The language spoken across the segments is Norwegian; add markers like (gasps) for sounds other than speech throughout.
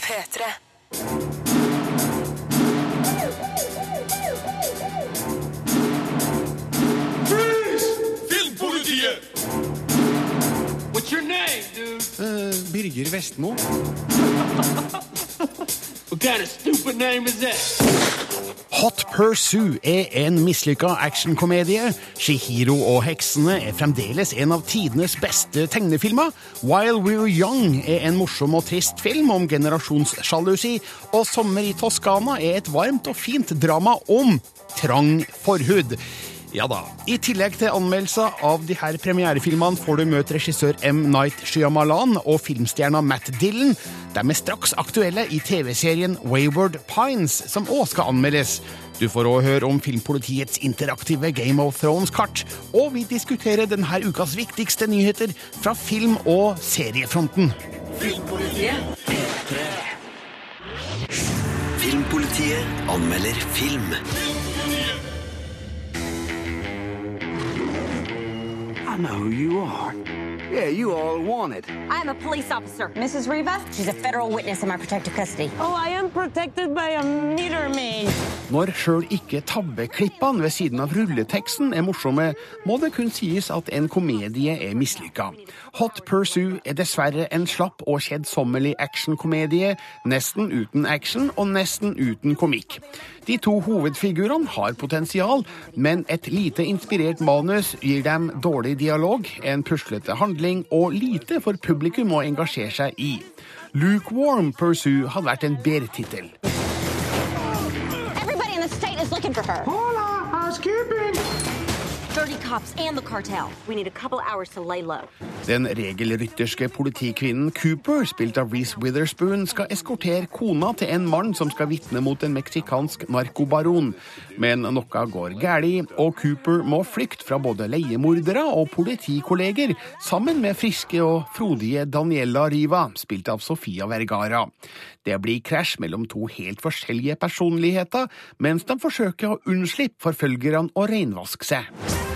P3. Filmpolitiet! What's your name, dude? Eh, Birger Vestmo. (laughs) Hot Pursue er en mislykka actionkomedie. Shihiro og heksene er fremdeles en av tidenes beste tegnefilmer. While We're Young er en morsom og trist film om generasjonssjalusi. Og Sommer i Toskana er et varmt og fint drama om trang forhud. Ja da. I tillegg til anmeldelser av de her premierefilmene får du møte regissør M. Night Shyamalan og filmstjerna Matt Dillon. De er straks aktuelle i TV-serien Wayward Pines, som òg skal anmeldes. Du får òg høre om Filmpolitiets interaktive Game of Thrones-kart. Og vi diskuterer denne ukas viktigste nyheter fra film- og seriefronten. Filmpolitiet Filmpolitiet anmelder film. I know who you are. Yeah, you all wanted. I'm a police officer. Mrs. Riva? She's a federal witness in my protective custody. Oh, I am protected by a meter maid. Når sjøl ikke tabbeklippene ved siden av rulleteksten er morsomme, må det kun sies at en komedie er mislykka. Hot Pursue er dessverre en slapp og kjedsommelig actionkomedie, nesten uten action og nesten uten komikk. De to hovedfigurene har potensial, men et lite inspirert manus gir dem dårlig dialog, en puslete handling og lite for publikum å engasjere seg i. Lukewarm Pursue hadde vært en bedre tittel. Everybody in the state is looking for her. Hola, housekeeping. Den regelrytterske politikvinnen Cooper, spilt av Reece Witherspoon, skal eskortere kona til en mann som skal vitne mot en meksikansk narkobaron. Men noe går galt, og Cooper må flykte fra både leiemordere og politikolleger, sammen med friske og frodige Daniela Riva, spilt av Sofia Vergara. Det blir krasj mellom to helt forskjellige personligheter, mens de forsøker å unnslippe forfølgerne og reinvaske seg.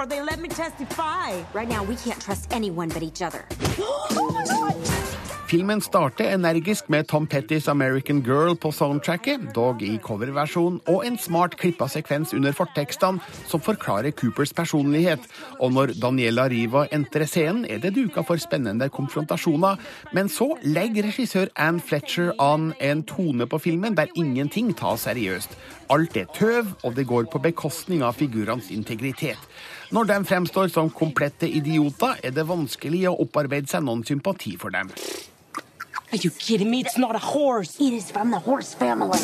Before they let me testify. Right now, we can't trust anyone but each other. (gasps) Filmen starter energisk med Tom Pettys American Girl på soundtracket, dog i coverversjon, og en smart klippa sekvens under fortekstene som forklarer Coopers personlighet. Og når Daniela Riva entrer scenen, er det duka for spennende konfrontasjoner. Men så legger regissør Ann Fletcher an en tone på filmen der ingenting tas seriøst. Alt er tøv, og det går på bekostning av figurenes integritet. Når de fremstår som komplette idioter, er det vanskelig å opparbeide seg noen sympati for dem. Are you kidding me? It's not a horse. It is from the horse family.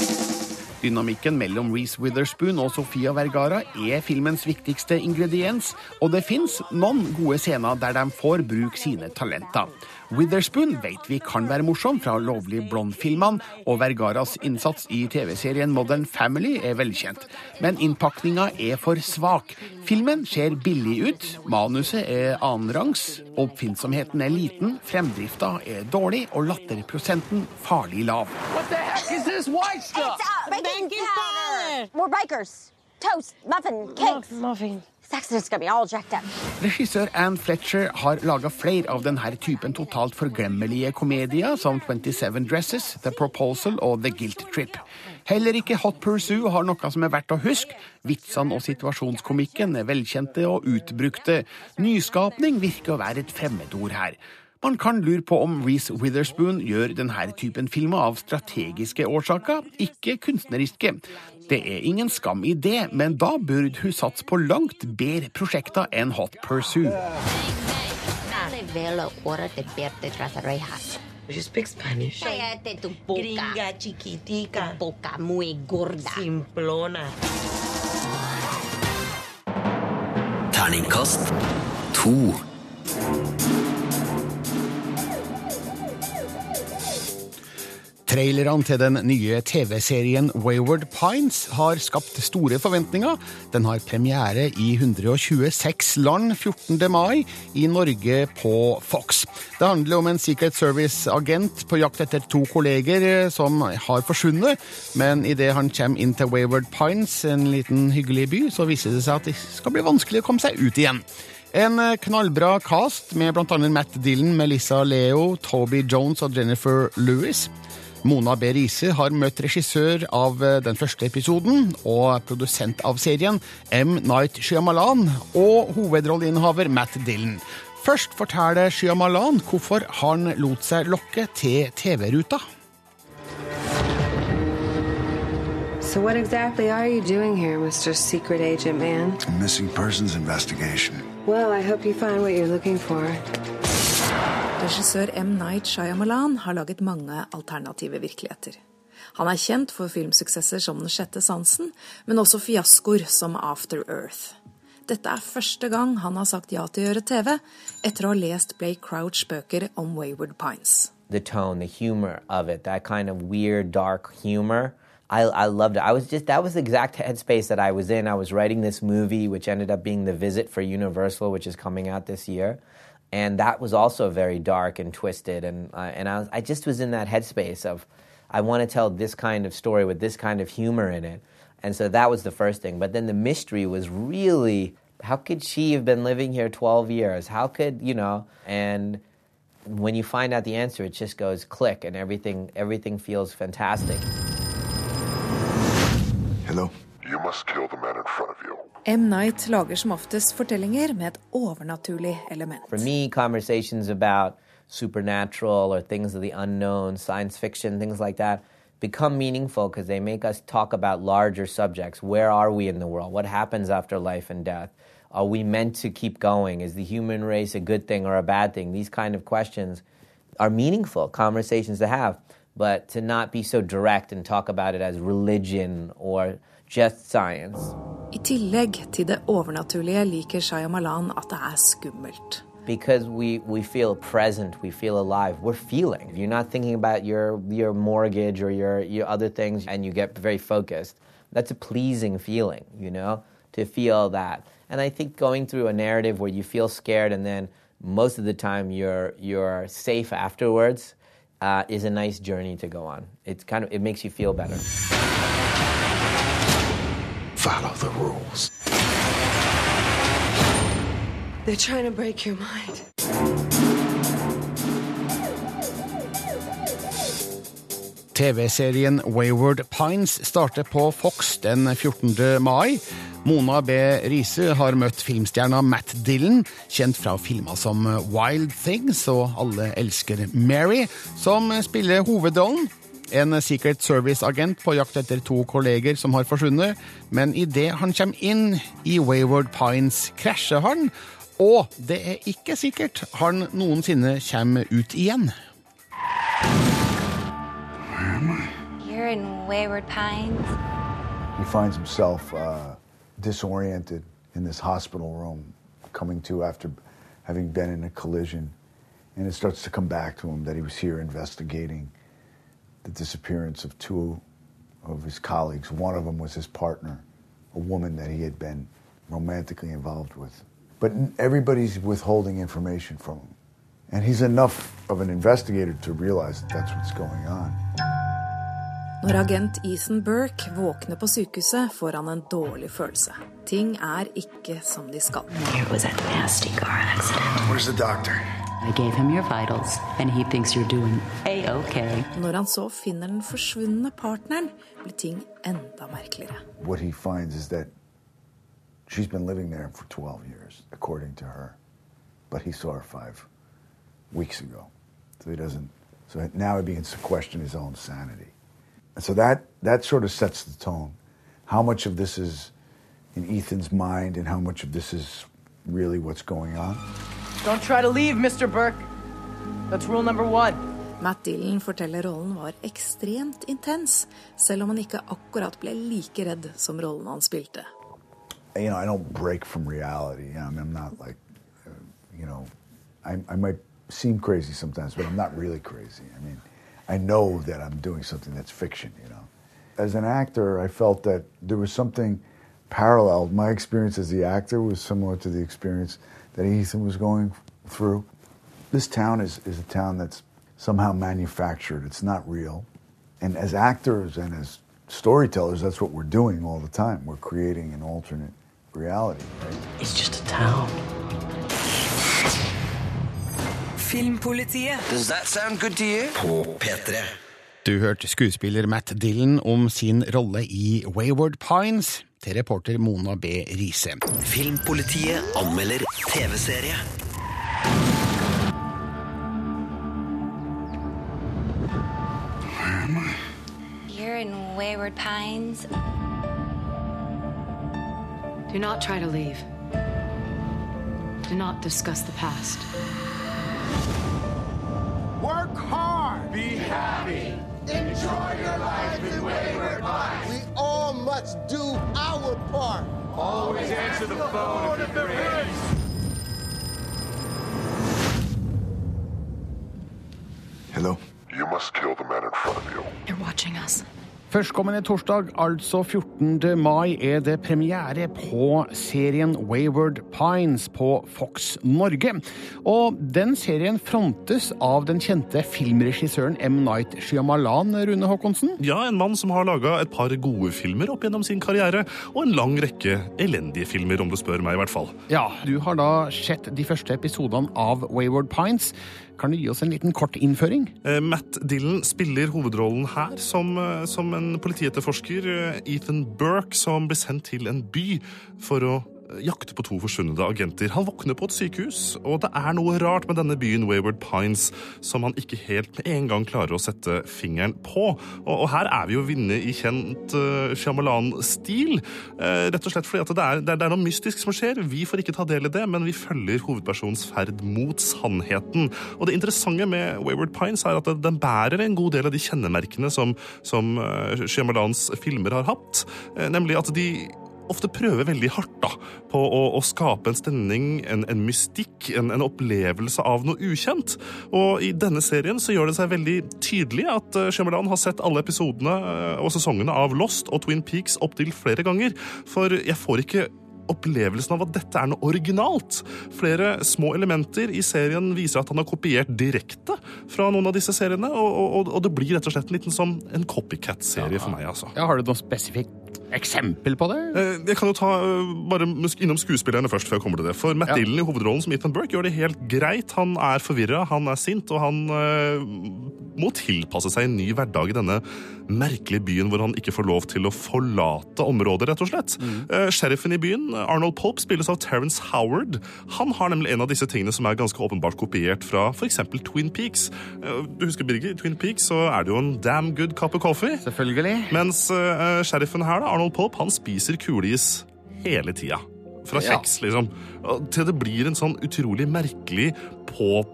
Dynamikken mellom Reece Witherspoon og Sofia Vergara er filmens viktigste ingrediens, og det fins noen gode scener der de får bruke sine talenter. Witherspoon vet vi kan være morsom fra Lovlig blond-filmene, og Vergaras innsats i TV-serien Modern Family er velkjent. Men innpakninga er for svak. Filmen ser billig ut, manuset er annenrangs, oppfinnsomheten er liten, fremdrifta er dårlig, og latterprosenten farlig lav. What the heck is this white stuff? Powder. More bikers. Toast, muffin, cakes. Muffin. Regissør Ann Fletcher har laga flere av denne typen totalt forglemmelige komedier, som 27 Dresses, The Proposal og The Guilt Trip. Heller ikke Hot Pursue har noe som er verdt å huske. Vitsene og situasjonskomikken er velkjente og utbrukte. Nyskapning virker å være et fremmedord her. Man kan lure på om Reece Witherspoon gjør denne typen filmer av strategiske årsaker, ikke kunstneriske. Det er ingen skam i det, men da burde hun satse på langt bedre prosjekter enn Hot Pursue. Velo hora de verte tras rejas. You speak Spanish? Cállate tu boca. Gringa chiquitica. Boca muy gorda. Simplona. Terningkast to. Trailerne til den nye TV-serien Wayward Pines har skapt store forventninger. Den har premiere i 126 land 14. mai, i Norge på Fox. Det handler om en Secret Service-agent på jakt etter to kolleger eh, som har forsvunnet. Men idet han kommer inn til Wayward Pines, en liten hyggelig by, så viser det seg at det skal bli vanskelig å komme seg ut igjen. En eh, knallbra cast med bl.a. Matt Dillon, Melissa Leo, Toby Jones og Jennifer Lewis. Mona B. Riise har møtt regissør av eh, den første episoden og produsent av serien, M. Night Shyamalan, og hovedrolleinnehaver Matt Dillon. Først forteller Shyamalan hvorfor han lot seg lokke til TV-ruta. So, what exactly are you doing here, Mr. Secret Agent Man? Missing persons investigation. Well, I hope you find what you're looking for. Regissør M. Night Shyamalan har laget mange alternative virkeligheter. Han er kjent for filmsuksesser som Den sjette sansen, men også fiaskoer som After Earth. Dette er første gang han har sagt ja til å gjøre TV, etter å ha lest Blake Crouch bøker om Wayward Pines. the tone, the humor of it, that kind of weird, dark humor. I, I loved it. I was just, that was the exact headspace that I was in. I was writing this movie, which ended up being The Visit for Universal, which is coming out this year. And that was also very dark and twisted. And, uh, and I, was, I just was in that headspace of, I want to tell this kind of story with this kind of humor in it. And so that was the first thing. But then the mystery was really, how could she have been living here 12 years? How could, you know, and when you find out the answer, it just goes click and everything everything feels fantastic. Hello? You must kill the man in front of you. M. Night lager som oftest fortellinger med et overnaturlig element. For me, conversations about supernatural or things of the unknown, science fiction, things like that, become meaningful because they make us talk about larger subjects. Where are we in the world? What happens after life and death? Are we meant to keep going? Is the human race a good thing or a bad thing? These kind of questions are meaningful conversations to have, but to not be so direct and talk about it as religion or just science. I tillegg til det overnaturlige liker Shyamalan at det er skummelt. because we, we feel present, we feel alive, we're feeling. You're not thinking about your, your mortgage or your, your other things and you get very focused. That's a pleasing feeling, you know, to feel that. And I think going through a narrative where you feel scared and then most of the time you're, you're safe afterwards uh, is a nice journey to go on. It's kind of, it makes you feel better. Follow the rules. They're trying to break your mind. TV-serien Wayward Pines starter på Fox den 14. mai. Mona B. Riise har møtt filmstjerna Matt Dillon, kjent fra filmer som Wild Things og Alle elsker Mary, som spiller hovedrollen. En Secret Service-agent på jakt etter to kolleger som har forsvunnet, men idet han kommer inn i Wayward Pines, krasjer han, og det er ikke sikkert han noensinne kommer ut igjen. You're in Wayward Pines. He finds himself uh, disoriented in this hospital room, coming to after having been in a collision. And it starts to come back to him that he was here investigating the disappearance of two of his colleagues. One of them was his partner, a woman that he had been romantically involved with. But everybody's withholding information from him. And he's enough of an investigator to realize that that's what's going on. Når agent Ethan Burke våkner på sykehuset, får han en dårlig følelse. Ting er ikke som de skal. It was a nasty car accident. Where's the doctor? I gave him your vitals, and he thinks you're doing a-okay. Når han så finner den forsvunne partneren, blir ting enda merkeligere. What he finds is that she's been living there for 12 years, according to her. But he saw her five weeks ago. So he doesn't, so now he begins to question his own sanity. And so that, that sort of sets the tone. How much of this is in Ethan's mind and how much of this is really what's going on? Don't try to leave, Mr. Burke. That's rule number one. Matt Dillon forteller rollen var ekstremt intens, selv om han ikke akkurat ble like redd som rollen han spilte. you know, I don't break from reality. I mean, I'm not like, you know, I, I might seem crazy sometimes, but I'm not really crazy. I mean, I know that I'm doing something that's fiction, you know. As an actor, I felt that there was something parallel. My experience as the actor was similar to the experience that Ethan was going through. This town is, is a town that's somehow manufactured, it's not real. And as actors and as storytellers, that's what we're doing all the time. We're creating an alternate reality, right? It's just a town. Filmpolitiet. Does that sound good to you? Poor Petre. Du hørte skuespiller Matt Dillon om sin rolle i Wayward Pines til reporter Mona B. Riise. Filmpolitiet anmelder TV-serie. You're in Wayward Pines. Do not try to leave. Do not discuss the past. Work hard. Be happy. Enjoy your life in Wayward Pines. We all must do our part. Always answer the phone if it rings. Hello? You must kill the man in front of you. They're watching us. Førstkommende torsdag, altså 14. mai, er det premiere på serien Wayward Pines på Fox Norge. Og den serien frontes av den kjente filmregissøren M. Night Shyamalan, Rune Håkonsen. Ja, en mann som har laga et par gode filmer opp gjennom sin karriere, og en lang rekke elendige filmer, om du spør meg, i hvert fall. Ja, du har da sett de første episodene av Wayward Pines. Kan du gi oss en liten kort innføring? Eh, Matt Dillon spiller hovedrollen her som, eh, som en politietterforsker, eh, Ethan Burke, som blir sendt til en by for å eh, jakte på to forsvunne agenter. Han våkner på et sykehus, og det er noe rart med denne byen Wayward Pines som han ikke helt med en gang klarer å sette fingeren på. Og, og her er vi jo vinne i kjent uh, Shyamalan-stil. uh, rett og slett fordi at det, er, det er noe mystisk som skjer. Vi får ikke ta del i det, men vi følger hovedpersonens ferd mot sannheten. Og det interessante med Wayward Pines er at den bærer en god del av de kjennemerkene som, som uh, Shyamalans filmer har hatt, uh, nemlig at de ofte prøver veldig hardt da, på å, å skape en stemning, en, en mystikk, en, en, opplevelse av noe ukjent. Og i denne serien så gjør det seg veldig tydelig at uh, Shyamalan har sett alle episodene uh, og sesongene av Lost og Twin Peaks opptil flere ganger. For jeg får ikke opplevelsen av at dette er noe originalt. Flere små elementer i serien viser at han har kopiert direkte fra noen av disse seriene, og, og, og det blir rett og slett en liten sånn en copycat-serie for meg, altså. Ja, har du noe spesifikt eksempel på det? Eh, Jeg kan jo ta uh, bare innom skuespillerne først, før jeg kommer til det. For Matt Ja. Dillon i hovedrollen som Ethan Burke gjør det helt greit. Han er forvirra, han er sint, og han eh, må tilpasse seg en ny hverdag i denne merkelige byen hvor han ikke får lov til å forlate området, rett og slett. Eh, sheriffen i byen, Arnold Pope, spilles av Terence Howard. Han har nemlig en av disse tingene som er ganske åpenbart kopiert fra f.eks. Twin Peaks. Uh, Du husker, Birger, i Twin Peaks så er det jo en damn good cup of coffee. Selvfølgelig. Mens uh, sheriffen her, da, Arnold Pope, han spiser kuleis hele tida. Fra Ja. kjeks, liksom. Til det blir en sånn utrolig merkelig på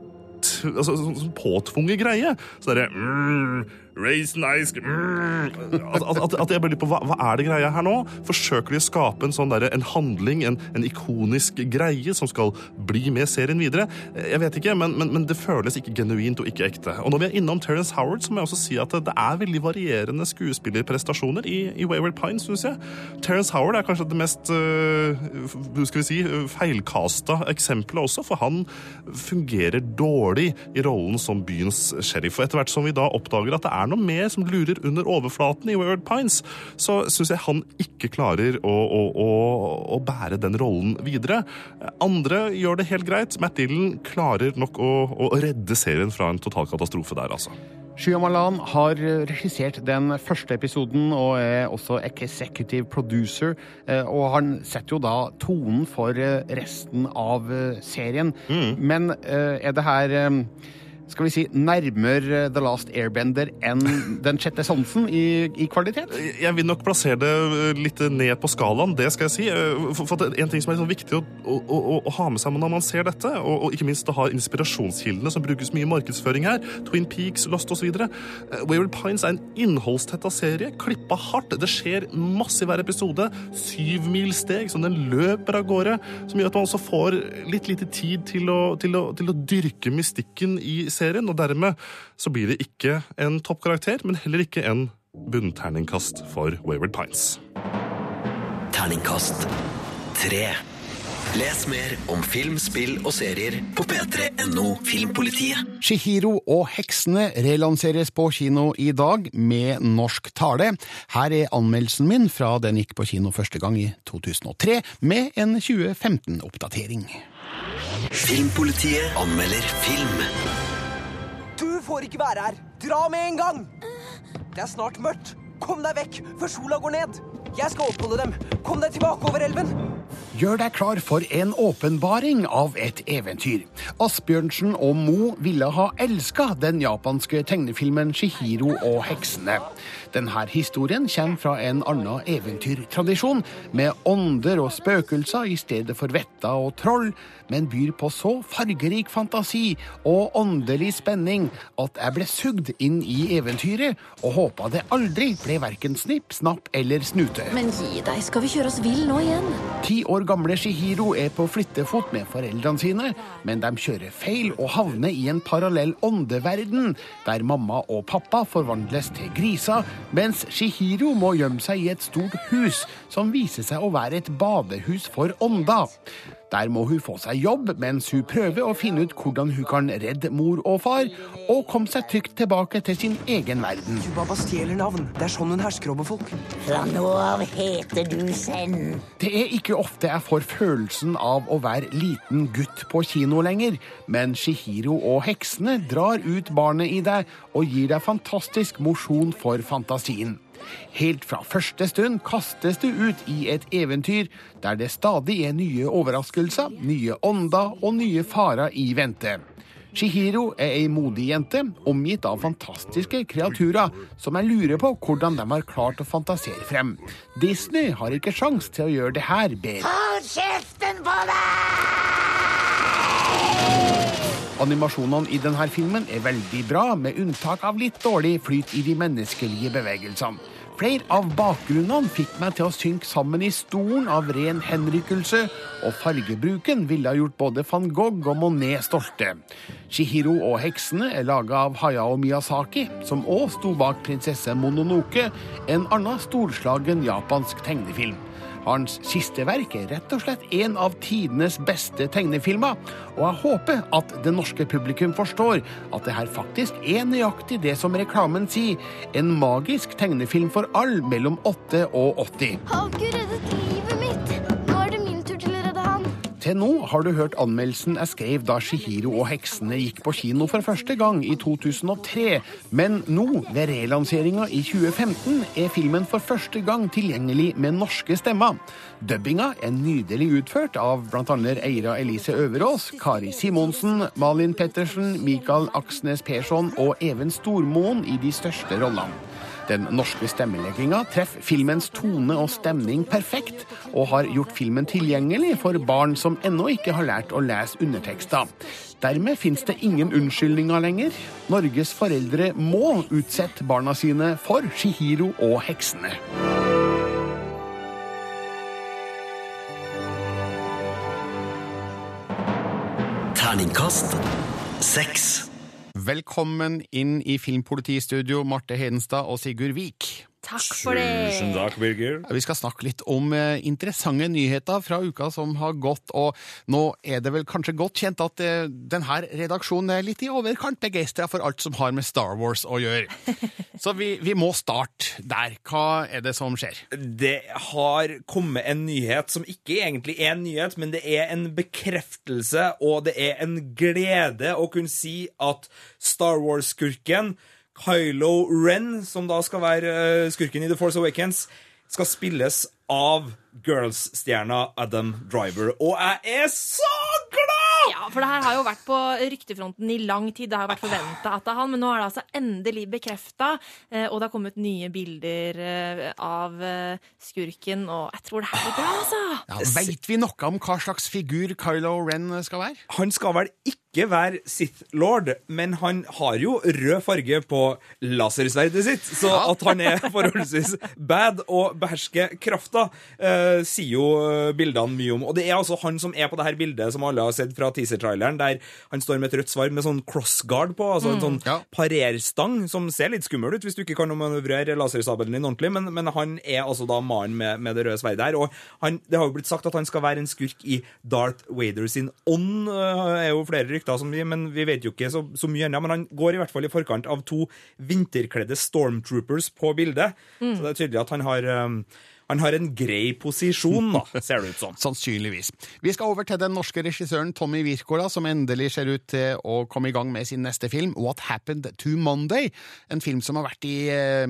Altså, sånn, sånn påtvunget greie. Så derre mm, Raisin ice mm. at, at, at, at jeg bare lurer på, hva, hva er det greia her nå? Forsøker de å skape en sånn der, en handling, en, en ikonisk greie som skal bli med serien videre? Jeg vet ikke, men, men, men det føles ikke genuint og ikke ekte. Og når vi er innom Terence Howard, så må jeg også si at det, er veldig varierende skuespillerprestasjoner i, i Wayward Pines, syns jeg. Terence Howard er kanskje det mest øh, skal vi si, feilkasta eksempelet også, for han fungerer dårlig i rollen som byens sheriff. Og etter hvert som vi da oppdager at det er noe mer som lurer under overflaten i Wayward Pines, så syns jeg han ikke klarer å, å, å, å bære den rollen videre. Andre gjør det helt greit. Matt Dillon klarer nok å, redde serien fra en total katastrofe der, altså. Shyamalan har regissert den første episoden og er også executive producer. eh, Og han setter jo da tonen for eh, resten av serien. serien. Men eh, er det her eh, skal vi si nærmere The Last Airbender enn Den sjette sansen i, i kvalitet? Jeg vil nok plassere det øh, litt ned på skalaen, det skal jeg si. Øh, For, for En ting som er sånn viktig å, å, å, å ha med seg når man ser dette, og, og ikke minst å ha inspirasjonskildene som brukes mye i markedsføring her, Twin Peaks, Lost osv. Wayward Pines er en innholdstetta serie, klippa hardt. Det skjer masse i hver episode. Syvmilssteg som den løper av gårde, som gjør at man også får litt lite tid til å, til å, til å dyrke mystikken i serien, og dermed så blir det ikke en toppkarakter, men heller ikke en bunnterningkast for Wayward Pines. Terningkast tre. Les mer om film, spill og serier på p3.no Filmpolitiet. Shihiro og heksene relanseres på kino i dag med norsk tale. Her er anmeldelsen min fra den gikk på kino første gang i 2003, med en 2015-oppdatering. Filmpolitiet anmelder film. Får ikke være her. Dra med en gang. Det er snart mørkt. Kom deg vekk før sola går ned. Jeg skal oppholde dem. Kom deg tilbake over elven. Gjør deg klar for en åpenbaring av et eventyr. Asbjørnsen og Mo ville ha elska den japanske tegnefilmen Shihiro og heksene. Denne historien kommer fra en annen eventyrtradisjon, med ånder og spøkelser i stedet for vetter og troll, men byr på så fargerik fantasi og åndelig spenning at jeg ble sugd inn i eventyret og håpa det aldri ble verken snipp, snapp eller snute. Men gi deg, skal vi kjøre oss vill nå igjen? Ti år gamle Shihiro er på flyttefot med foreldrene sine, men de kjører feil og havner i en parallell åndeverden, der mamma og pappa forvandles til griser, mens Shihiro må gjemme seg i et stort hus som viser seg å være et badehus for ånder. Der må hun få seg jobb mens hun prøver å finne ut hvordan hun kan redde mor og far, og komme seg trygt tilbake til sin egen verden. Baba stjeler navn. Det er sånn hun hersker over folk. Fra nå av heter du Zen. Det er ikke ofte jeg får følelsen av å være liten gutt på kino lenger, men Shihiro og heksene drar ut barnet i deg og gir deg fantastisk mosjon for fantasien. Helt fra første stund kastes du ut i et eventyr der det stadig er nye overraskelser, nye ånder og nye farer i vente. Shihiro er ei modig jente, omgitt av fantastiske kreaturer, som jeg lurer på hvordan de har klart å fantasere frem. Disney har ikke sjans til å gjøre det her bedre. Hold kjeften på deg! Animasjonene i denne filmen er veldig bra, med unntak av litt dårlig flyt i de menneskelige bevegelsene. Flere av bakgrunnene fikk meg til å synke sammen i stolen av ren henrykkelse, og fargebruken ville ha gjort både van Gogh og Monet stolte. Shihiro og heksene er laga av Hayao Miyazaki, som òg sto bak prinsesse Mononoke, en annen storslagen japansk tegnefilm. Hans siste verk er rett og slett en av tidenes beste tegnefilmer, og jeg håper at det norske publikum forstår at det her faktisk er nøyaktig det som reklamen sier, en magisk tegnefilm for all mellom 8 og 80. Har ikke reddet Til nå har du hørt anmeldelsen jeg skrev da Shihiro og heksene gikk på kino for første gang i 2003, men nå, ved relanseringa i 2015, er filmen for første gang tilgjengelig med norske stemmer. Dubbinga er nydelig utført av bl.a. Eira Elise Øverås, Kari Simonsen, Malin Pettersen, Mikael Aksnes Persson og Even Stormoen i de største rollene. Den norske stemmelegginga treffer filmens tone og stemning perfekt, og har gjort filmen tilgjengelig for barn som ennå ikke har lært å lese undertekster. Dermed fins det ingen unnskyldninger lenger. Norges foreldre må utsette barna sine for Shihiro og heksene. Terningkast seks. Velkommen inn i Filmpolitistudio, Marte Hedenstad og Sigurd Vik. Takk for det. Tusen takk, Birger. Vi skal snakke litt om eh, interessante nyheter fra uka som har gått. Og nå er det vel kanskje godt kjent at eh, denne redaksjonen er litt i overkant begeistra for alt som har med Star Wars å gjøre. (laughs) Så vi, vi må starte der. Hva er det som skjer? Det har kommet en nyhet som ikke egentlig er en nyhet, men det er en bekreftelse, og det er en glede å kunne si at Star Wars-skurken Kylo Ren, som da skal være eh, skurken i The Force Awakens, skal spilles av Girls-stjerna Adam Driver. Og jeg er så glad! Ja, for det her har jo vært på ryktefronten i lang tid. Det har vært forventa at det er han, men nå er det altså endelig bekrefta. Og det har kommet nye bilder eh, av eh, skurken, og jeg tror det her blir bra, altså. Ja, Veit vi noe om hva slags figur Kylo Ren skal være? Han skal vel ikke være Sith Lord, men han har jo rød farge på lasersverdet sitt, så at han er forholdsvis bad og behersker krafta, eh, sier jo eh, bildene mye om. Og det er altså han som er på det her bildet som alle har sett fra teaser-traileren, der han står med et rødt svar med sånn crossguard på, altså en sånn sånn parerstang som ser litt skummel ut hvis du ikke kan manøvrere lasersabelen din ordentlig, men, men han er altså da mannen med, med det røde sverdet her. Og han, det har jo blitt sagt at han skal være en skurk i Darth Vader sin ånd, øh, er jo flere rykter som vi, men vi vet jo ikke så, så mye ennå. Men han går i hvert fall i forkant av to vinterkledde stormtroopers på bildet. Mm. Så det er tydelig at han har, øhm, han har en grei posisjon, da, ser det ut som. (laughs) Sannsynligvis. Vi skal over til den norske regissøren Tommy Wirkola, som endelig ser ut til å komme i gang med sin neste film, What Happened to Monday. En film som har vært i eh,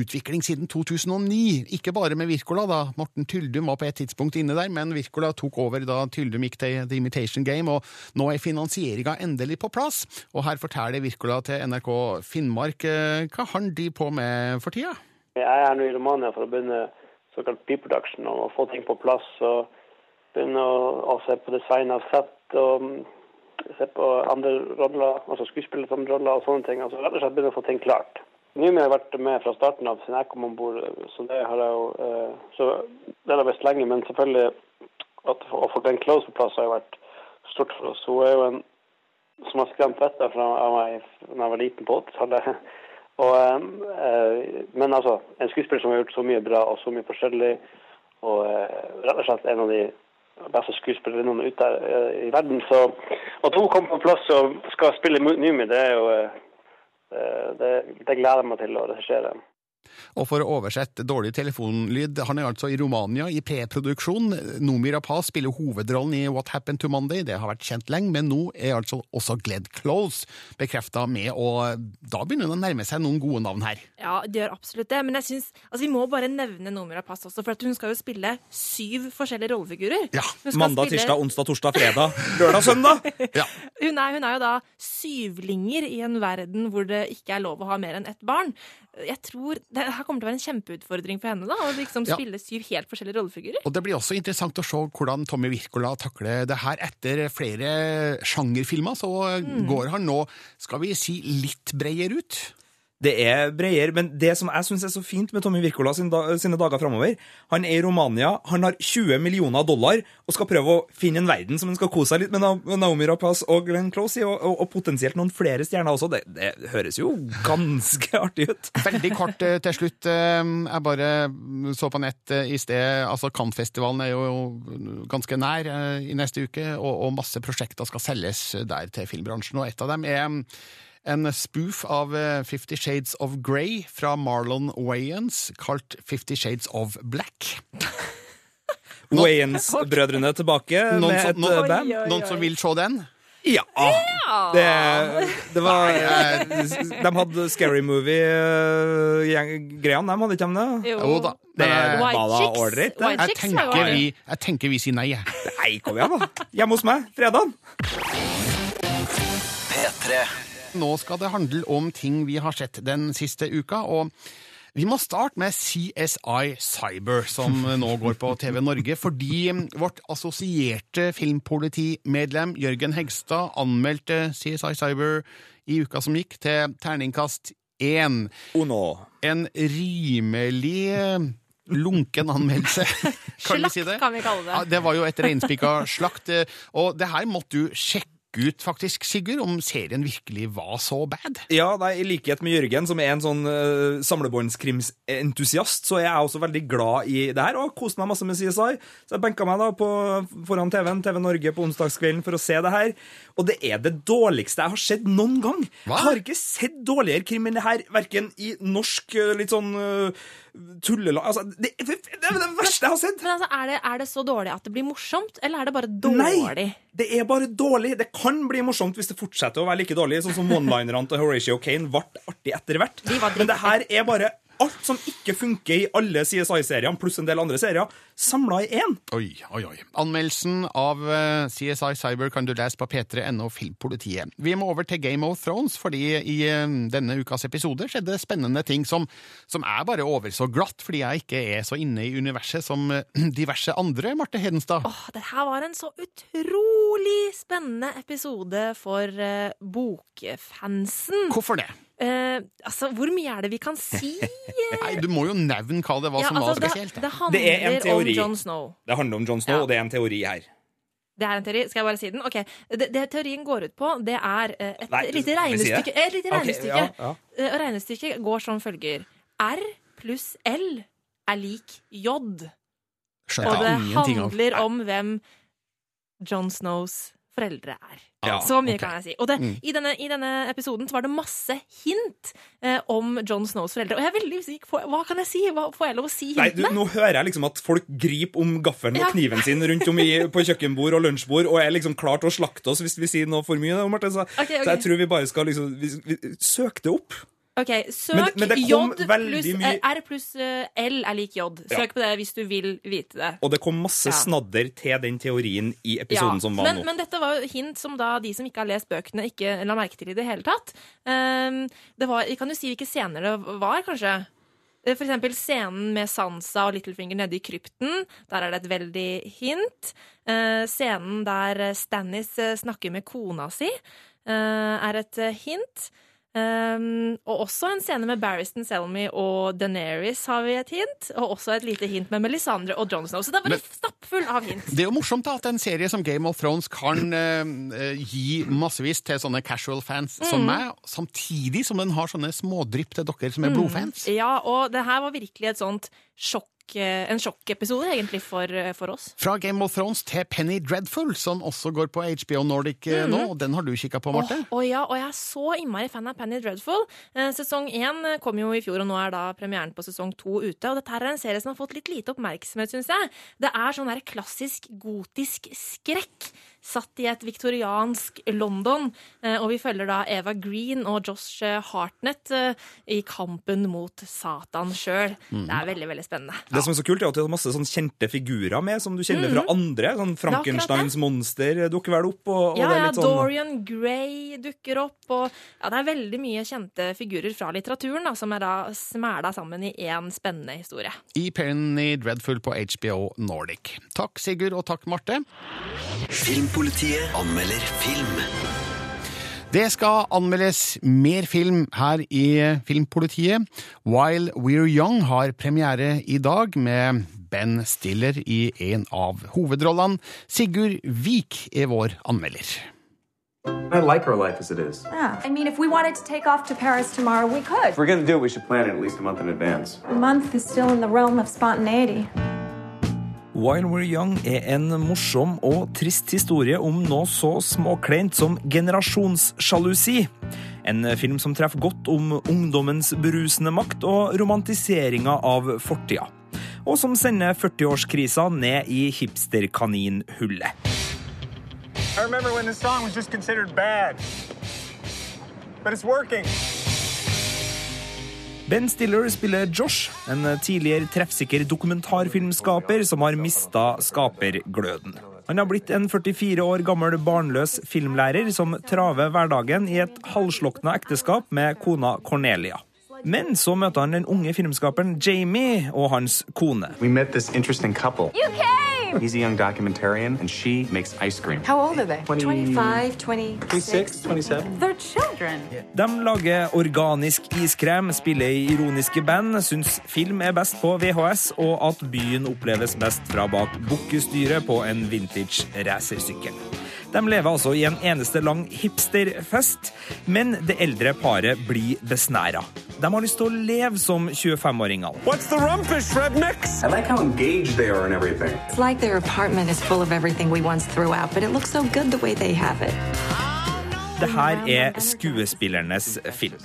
utvikling siden 2009. Ikke bare med Wirkola, da. Morten Tyldum var på et tidspunkt inne der, men Wirkola tok over da Tyldum gikk til The Imitation Game, og nå er finansieringa endelig på plass. Og her forteller Wirkola til NRK Finnmark eh, hva han driver på med for tida. Jeg er nå i Romania for å begynne såkalt pre-production og få ting på plass. og Begynne å, å se på design av sett og mm, se på andre roller, altså skuespillere som roller og sånne ting. altså Rett og slett begynne å få ting klart. Nymi har vært med fra starten av siden jeg kom om bord, så det har jeg jo eh, Så det har visst lenge, men selvfølgelig at å få Glenn Close på plass har jo vært stort for oss. Hun er jo en som har skremt vettet av meg da jeg var liten på 80-tallet. Og, eh, men altså, en skuespiller som har gjort så mye bra og så mye forskjellig, og eh, rett og slett en av de beste skuespillerne ute eh, i verden. Så at hun kommer på plass og skal spille Numi, det er jo det, det gleder jeg meg til å regissere. Og for å oversette dårlig telefonlyd, han er altså i Romania i preproduksjon. Nomi Rapaz spiller hovedrollen i What Happened to Monday, det har vært kjent lenge, men nå er altså også Gled Close bekrefta med, og da begynner det å nærme seg noen gode navn her. Ja, det gjør absolutt det. Men jeg synes, altså, vi må bare nevne Nomi Rapaz også, for at hun skal jo spille syv forskjellige rollefigurer. Ja, Mandag, spille- tirsdag, onsdag, torsdag, fredag, lørdag, søndag. (laughs) Hun er, hun er jo da syvlinger i en verden hvor det ikke er lov å ha mer enn ett barn. Jeg tror Det her kommer til å være en kjempeutfordring for henne, da, å liksom Ja. spille syv helt forskjellige rollefigurer. Og det blir også interessant å se hvordan Tommy Wirkola takler det her. Etter flere sjangerfilmer så Mm. går han nå, skal vi si, litt bredere ut. Det er bredere, men det som jeg syns er så fint med Tommy Wirkola sine, da, sine dager framover Han er i Romania, han har 20 millioner dollar og skal prøve å finne en verden som han skal kose seg litt med Naomi Rapaz og Glenn Close i, og, og, og potensielt noen flere stjerner også. Det, det høres jo ganske artig ut. (laughs) Veldig kort eh, til slutt. eh, Jeg bare så på nett eh, i sted. altså Cannes-festivalen er jo ganske nær i neste uke, og, og masse prosjekter skal selges der til filmbransjen. og Et av dem er en spoof av eh, Fifty Shades of Grey fra Marlon Wayans, kalt Fifty Shades of Black. (laughs) Wayans-brødrene tilbake Noen med som, et noen, eh, band. noen som vil se den? Ja! Det, det var eh, De hadde Scary Movie-greiene, de hadde ikke de det? Jo da. Det var da ålreit. Jeg tenker, vi, jeg tenker vi sier nei. jeg. Nei, kom igjen, da. Hjemme hos meg, fredag. P3. Nå skal det handle om ting vi har sett den siste uka, og vi må starte med CSI Cyber, som (laughs) nå går på TV Norge, fordi vårt assosierte filmpolitimedlem Jørgen Hegstad anmeldte CSI Cyber i uka som gikk, til terningkast én. En rimelig lunken anmeldelse, (laughs) kan vi si det? Slakt, kan vi kalle det. Ja, det var jo et reinspikka slakt, og det her måtte du sjekke ut, faktisk, Sigurd, om serien virkelig var så bad. Ja, nei, I likhet med Jørgen, som er en sånn uh, samlebåndskrimsentusiast, så er jeg også veldig glad i det her, og koste meg masse med CSI. Så jeg benka meg da på, foran TV-en, TV Norge på onsdagskvelden for å se det her. Og det er det dårligste jeg har sett noen gang. Hva? Jeg har ikke sett dårligere krim enn det her, verken i norsk uh, litt sånn uh, tullelag altså, det, det, det er det verste jeg har sett! Men altså, er det, er det så dårlig at det blir morsomt, eller er det bare dårlig? Nei, det er bare dårlig. Det kan bli morsomt hvis det fortsetter å være like dårlig, sånn som one-linerne til Horatio Kane ble artig etter hvert. Men det her er bare alt som ikke funker i alle CSI-seriene, pluss en del andre serier, samla i én. Oi, oi, oi. Anmeldelsen av eh, CSI Cyber kan du lese på p3.no Filmpolitiet. Vi må over til Game of Thrones, fordi i eh, denne ukas episode skjedde spennende ting som, som er bare over så glatt, fordi jeg ikke er så inne i universet som eh, (clears throat) diverse andre, Marte Hedenstad. Åh, det her var en så utrolig spennende episode for bokfansen. Hvorfor det? Eh, altså, hvor mye er det vi kan si? (laughs) Nei, Du må jo nevne hva det var Ja, som var altså, var spesielt. Det, det handler Det er en teori. om Jon Snow. Det handler om Jon Snow, Ja. og det er en teori her. Det er en teori. Skal jeg bare si den? Ok, Det, det teorien går ut på, det er eh, et Nei, lite regnestykke. Et lite regnestykke. ja, ja. Eh, Og regnestykket går som følger. R pluss L er lik J. Skjønner Og det handler om hvem Jon Snows foreldre er. Ja, så mye okay. kan jeg si. Og det, Mm. i, denne, I denne episoden var det masse hint eh, om John Snows foreldre. Og jeg er veldig usikker på hva kan jeg si? Hva, får jeg lov å si Nei, du, hintene? nå hører jeg liksom at folk griper om gaffelen og Ja. kniven sin rundt om i, på kjøkkenbord og lunsjbord og er liksom klar til å slakte oss hvis vi sier noe for mye. Martin, Så, okay, okay. så jeg tror vi bare skal liksom vi, vi, Søk det opp. Ok, Søk Men- men J pluss mye- R pluss eh, L er lik J. Søk Ja. på det hvis du vil vite det. Og det kom masse Ja. snadder til den teorien i episoden som var men, nå. men dette var jo hint som da de som ikke har lest bøkene, ikke la merke til i det hele tatt. Um, det var, kan du si hvilke scener det var, kanskje. Eh, For eksempel scenen med Sansa og Littlefinger nede i krypten. Der er det et veldig hint. Uh, scenen der Stannis eh, snakker med kona si, uh, er et eh, hint. Um, og også en scene med Barristan Selmy og Daenerys har vi et hint. Og også et lite hint med Melisandre og Jon Snow. Så det er bare stappfull av hint. Det er jo morsomt da at en serie som Game of Thrones kan eh, gi massevis til sånne casual fans som Mm. meg, samtidig som den har sånne smådrypp til dere som er Mm. blodfans. Ja, og det her var virkelig et sånt sjokk, en sjokkepisode egentlig for, eh, for oss. Fra Game of Thrones til Penny Dreadful, som også går på HBO Nordic mm -hmm. nå, og den har du kikka på, Marte? Åh, og ja, og jeg er så innmari fan av Penny Dreadful. Eh, sesong én kom jo i fjor, og nå er da premieren på sesong to ute. Og dette her er en serie som har fått litt lite oppmerksomhet, syns jeg. Det er sånn der klassisk gotisk skrekk. Satt i et viktoriansk London. Eh, og vi følger da Eva Green og Josh eh, Hartnett eh, i kampen mot Satan sjøl. Mhm. Det er veldig, veldig spennende. Det som er så kult, er at det er masse sånn kjente figurer med, som du kjenner Mhm. fra andre. Sånn Det Frankensteins monster dukker vel opp. Og, og Ja, det er ja, litt sånn... Dorian Gray dukker opp, og ja, det er veldig mye kjente figurer fra litteraturen da, som er da smæla sammen i én spennende historie. I Penny Dreadful på HBO Nordic. Takk, Sigurd, og takk, Marte. Filmpolitiet anmelder film. Det skal anmeldes mer film her i Filmpolitiet. While We're Young har premiere i dag med Ben Stiller i en av hovedrollene. Sigurd Vik er vår anmelder. I like our life as it is. Yeah. I mean, if we wanted to take off to Paris tomorrow, we could. If we're going to do it, we should plan it at least a month in advance. A month is still in the realm of spontaneity. While We're Young er en morsom og trist historie om noe så småkleint som generasjonssjalusi. En film som treffer godt om ungdommens berusende makt og romantiseringa av fortida. Og som sender 40-årskrisa ned i hipsterkaninhullet. I remember when this song was just considered bad. But it's working. Ben Stiller spiller Josh, en tidligere treffsikker dokumentarfilmskaper som har mista skapergløden. Han har blitt en 44 år gammel barnløs filmlærer som traver hverdagen i et halvslukna ekteskap med kona Cornelia. Men så møter han den unge filmskaperen Jamie og hans kone. We met this interesting couple. You came! He's a young documentarian, and she makes ice cream. How old are they? 20 25, 26. 26, 27. They're children. De lager organisk iskrem, spiller i ironiske band, syns film er best på VHS, og at byen oppleves best fra bak bukkestyret på en vintage racersykkel. De lever altså i en eneste lang hipsterfest, men det eldre paret blir besnæra. De har lyst til å leve som 25-åringene. What's the rumpish, rednecks? I like how engaged they are and everything. It's like their apartment is full of everything we once threw out, but it looks so good the way they have it. Det her er skuespillernes film.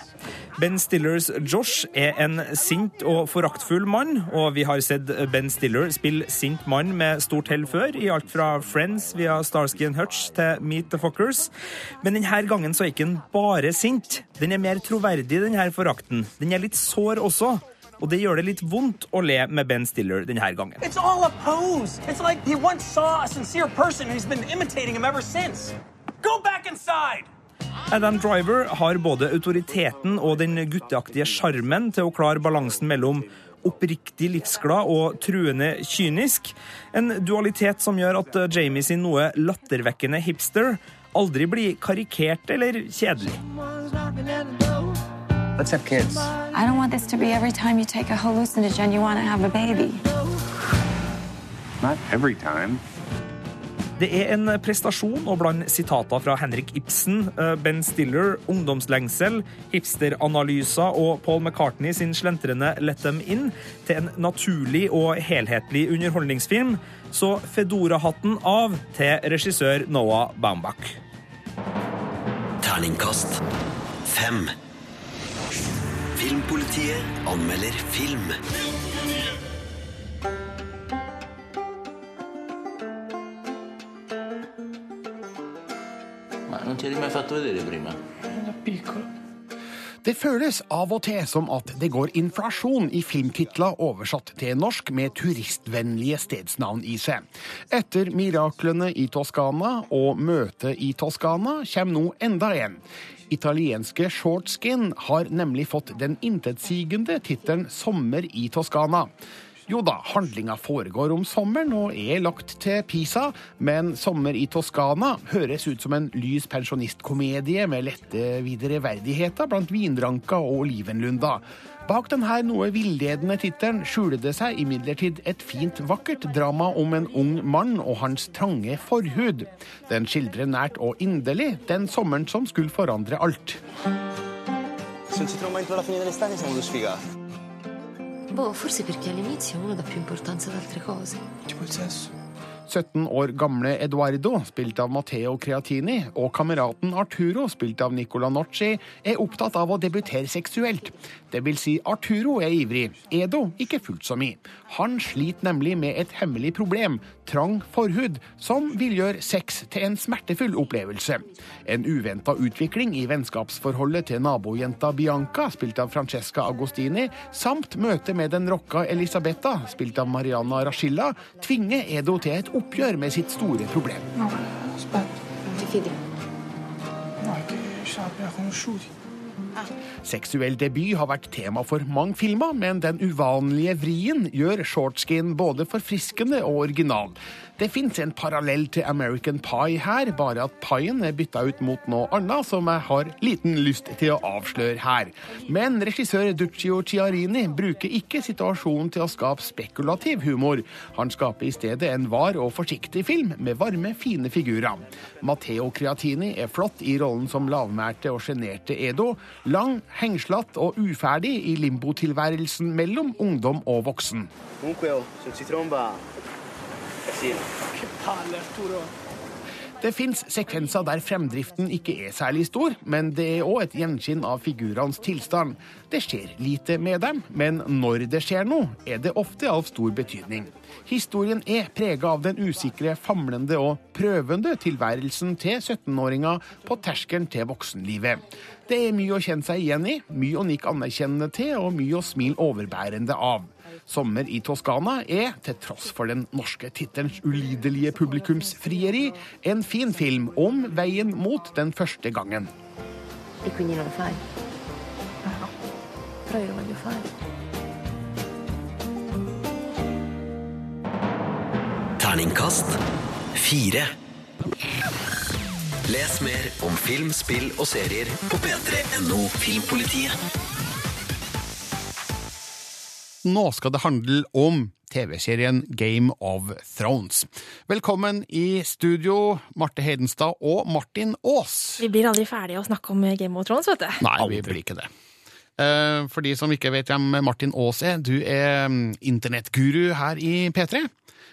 Ben Stillers Josh er en sint og foraktfull mann, og vi har sett Ben Stiller spille sint mann med stort hell før, i alt fra Friends via Starsky and Hutch til Meet the Fuckers. Men denne gangen så er ikke han bare sint. Den er mer troverdig, denne forakten. Den er litt sår også. Og det gjør det litt vondt å le med Ben Stiller denne gangen. It's all a pose. It's like he once person he's been imitating him ever since. Go back inside! Adam Driver har både autoriteten og den gutteaktige sjarmen til å klare balansen mellom oppriktig livsglad og truende kynisk. En dualitet som gjør at Jamie sin noe lattervekkende hipster aldri blir karikert eller kjedelig. Let's have kids. I don't want this to be every time you take a hallucinogen you want to have a baby. Not every time. Det er en prestasjon å blande sitater fra Henrik Ibsen, eh, Ben Stiller, ungdomslengsel, hipsteranalyser og Paul McCartney sin slentrende Let Them In til en naturlig og helhetlig underholdningsfilm. Så Fedora-hatten av til regissør Noah Baumbach. Terningkast fem. Filmpolitiet anmelder film. Non ti eri mai fatto vedere prima? Det føles av og til som at det går inflasjon i filmtitler oversatt til norsk med turistvennlige stedsnavn i seg. Etter miraklene i Toskana og møtet i Toskana kommer nå enda en. Italienske Shortskin har nemlig fått den intetsigende tittelen Sommer i Toskana. Jo da, handlinga foregår om sommeren og er lagt til Pisa, men Sommer i Toskana høres ut som en lys pensjonistkomedie med lette videreverdigheter blant vindranka og olivenlunder. Bak denne noe villedende tittelen skjuler det seg imidlertid et fint, vakkert drama om en ung mann og hans trange forhud. Den skildrer nært og inderlig den sommeren som skulle forandre alt. Boh, forse perché all'inizio uno dà più importanza ad altre cose. Tipo il sesso. 17 år gamle Eduardo, spilt av Matteo Creatini, og kameraten Arturo, spilt av Nicola Nocci, er opptatt av å debutere seksuelt. Det vil si, Arturo er ivrig, Edo ikke fullt så mye. Han sliter nemlig med et hemmelig problem, trang forhud, som vil gjøre sex til en smertefull opplevelse. En uventa utvikling i vennskapsforholdet til nabojenta Bianca, spilt av Francesca Agostini, samt møtet med den rocka Elisabetta, spilt av Mariana Rashilla, tvinger Edo til et oppgjør med sitt store problem. Seksuell debut har vært tema for mange filmer, men den uvanlige vrien gjør shortskin både forfriskende og original. Det fins en parallell til American Pie her, bare at pien er bytta ut mot noe annet som jeg har liten lyst til å avsløre her. Men regissør Duccio Ciarini bruker ikke situasjonen til å skape spekulativ humor. Han skaper i stedet en var og forsiktig film med varme, fine figurer. Matteo Creatini er flott i rollen som lavmælte og sjenerte Edo. Lang, hengslatt og uferdig i limbotilværelsen mellom ungdom og voksen. Comunque, Det fins sekvenser der fremdriften ikke er særlig stor, men det er òg et gjenskinn av figurenes tilstand. Det skjer lite med dem, men når det skjer noe, er det ofte av stor betydning. Historien er prega av den usikre, famlende og prøvende tilværelsen til 17-åringer på terskelen til voksenlivet. Det er mye å kjenne seg igjen i, mye å nikke anerkjennende til og mye å smile overbærende av. Sommer i Toskana er, til tross for den norske tittelens ulidelige publikumsfrieri, en fin film om veien mot den første gangen. E. Terningkast fire. Les mer om film, spill og serier på p3.no Filmpolitiet. Nå skal det handle om TV-serien Game of Thrones. Velkommen i studio, Marte Hedenstad og Martin Aas. Vi blir aldri ferdige å snakke om Game of Thrones, vet du. Nei, vi blir ikke det. Eh, For de som ikke vet hvem Martin Aas er, du er mm, internettguru her i P3.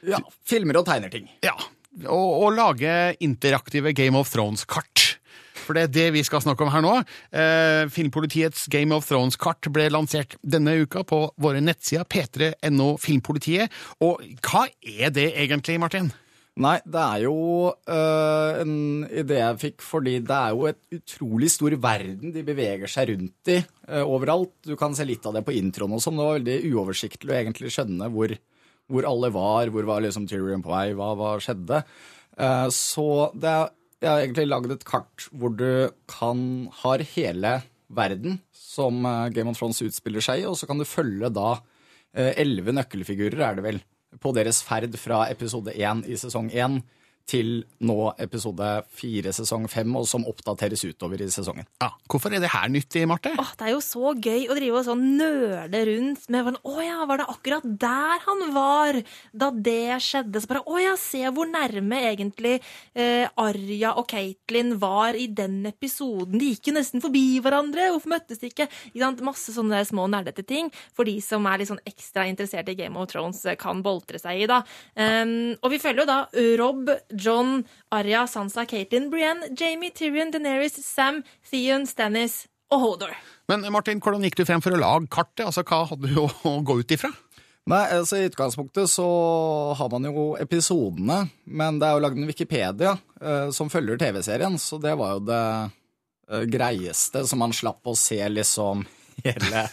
Ja, filmer og tegner ting. Ja, og, og lage interaktive Game of Thrones-kart. For det er det vi skal snakke om her nå. Eh, Filmpolitiets Game of Thrones-kart ble lansert denne uka på våre nettsider p3.no Filmpolitiet. Og hva er det egentlig, Martin? Nei, det er jo øh, en idé jeg fikk fordi det er jo et utrolig stor verden de beveger seg rundt i øh, overalt. Du kan se litt av det på introen og sånn. Det var veldig uoversiktlig å egentlig skjønne hvor, hvor alle var, hvor var liksom Tyrion på vei, hva, hva skjedde. Uh, så det er, jeg har egentlig lagd et kart hvor du kan har hele verden som eh, Game of Thrones utspiller seg i, og så kan du følge da eh, elleve nøkkelfigurer, er det vel, på deres ferd fra episode én i sesong én til nå episode fire, sesong fem, og som oppdateres utover i sesongen. Ja, Hvorfor er det her nyttig, Marte? Åh, det er jo så gøy å drive og sånn nøle rundt med sånn, Å ja, var det akkurat der han var da det skjedde? Så bare Å ja, se hvor nærme egentlig eh, Arya og Katelyn var i den episoden. De gikk jo nesten forbi hverandre. Hvorfor møttes de ikke? Masse sånne små nerdete ting for de som er litt sånn ekstra interessert i Game of Thrones, eh, kan boltre seg i, da. Um, og vi følger jo da Rob, John, Arya, Sansa, Caitlyn, Brienne, Jamie, Tyrion, Daenerys, Sam, Theon, Stannis og Hodor. Men Martin, hvordan gikk du frem for å lage kartet? Altså, Hva hadde du å gå ut ifra? Nei, altså I utgangspunktet så har man jo episodene, men det er jo lagd en Wikipedia eh, som følger TV-serien, så det var jo det eh, greieste, så man slapp å se liksom (laughs) hele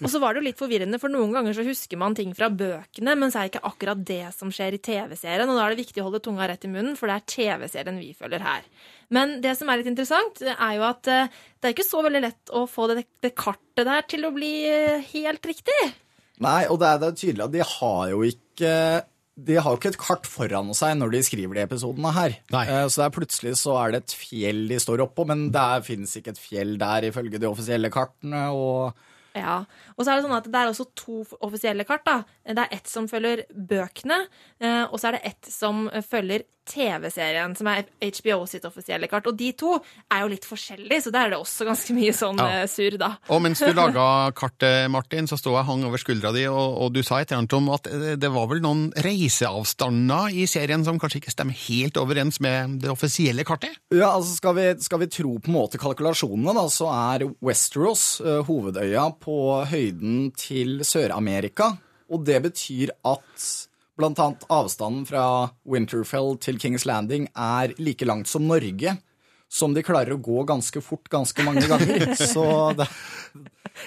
Og så var det jo litt forvirrende, for noen ganger så husker man ting fra bøkene, men så er det ikke akkurat det som skjer i TV-serien, og da er det viktig å holde tunga rett i munnen, for det er TV-serien vi følger her. Men det som er litt interessant, er jo at eh, det er ikke så veldig lett å få det, det kartet der til å bli eh, helt riktig. Nei, og det er, det er tydelig at de har jo ikke de har jo ikke et kart foran seg når de skriver de episodene her. Nei. Så det er plutselig så er det et fjell de står oppå, men det fins ikke et fjell der ifølge de offisielle kartene. og... Ja, og så er det sånn at det er også to offisielle kart. da. Det er ett som følger bøkene, eh, og så er det ett som følger TV-serien, som er HBO sitt offisielle kart. Og de to er jo litt forskjellige, så der er det også ganske mye sånn Ja. eh, surr, da. Og mens du (laughs) laga kartet, Martin, så sto jeg hang over skuldra di, og, og du sa et eller annet om at eh, det var vel noen reiseavstander i serien som kanskje ikke stemmer helt overens med det offisielle kartet? Ja, altså skal vi, skal vi tro på en måte kalkulasjonene, da, så er Westeros hovedøya på høyden til Sør-Amerika. Og det betyr at annet avstanden fra Winterfell til Kings Landing er like langt som Norge. Som de klarer å gå ganske fort ganske mange ganger. (laughs) Så det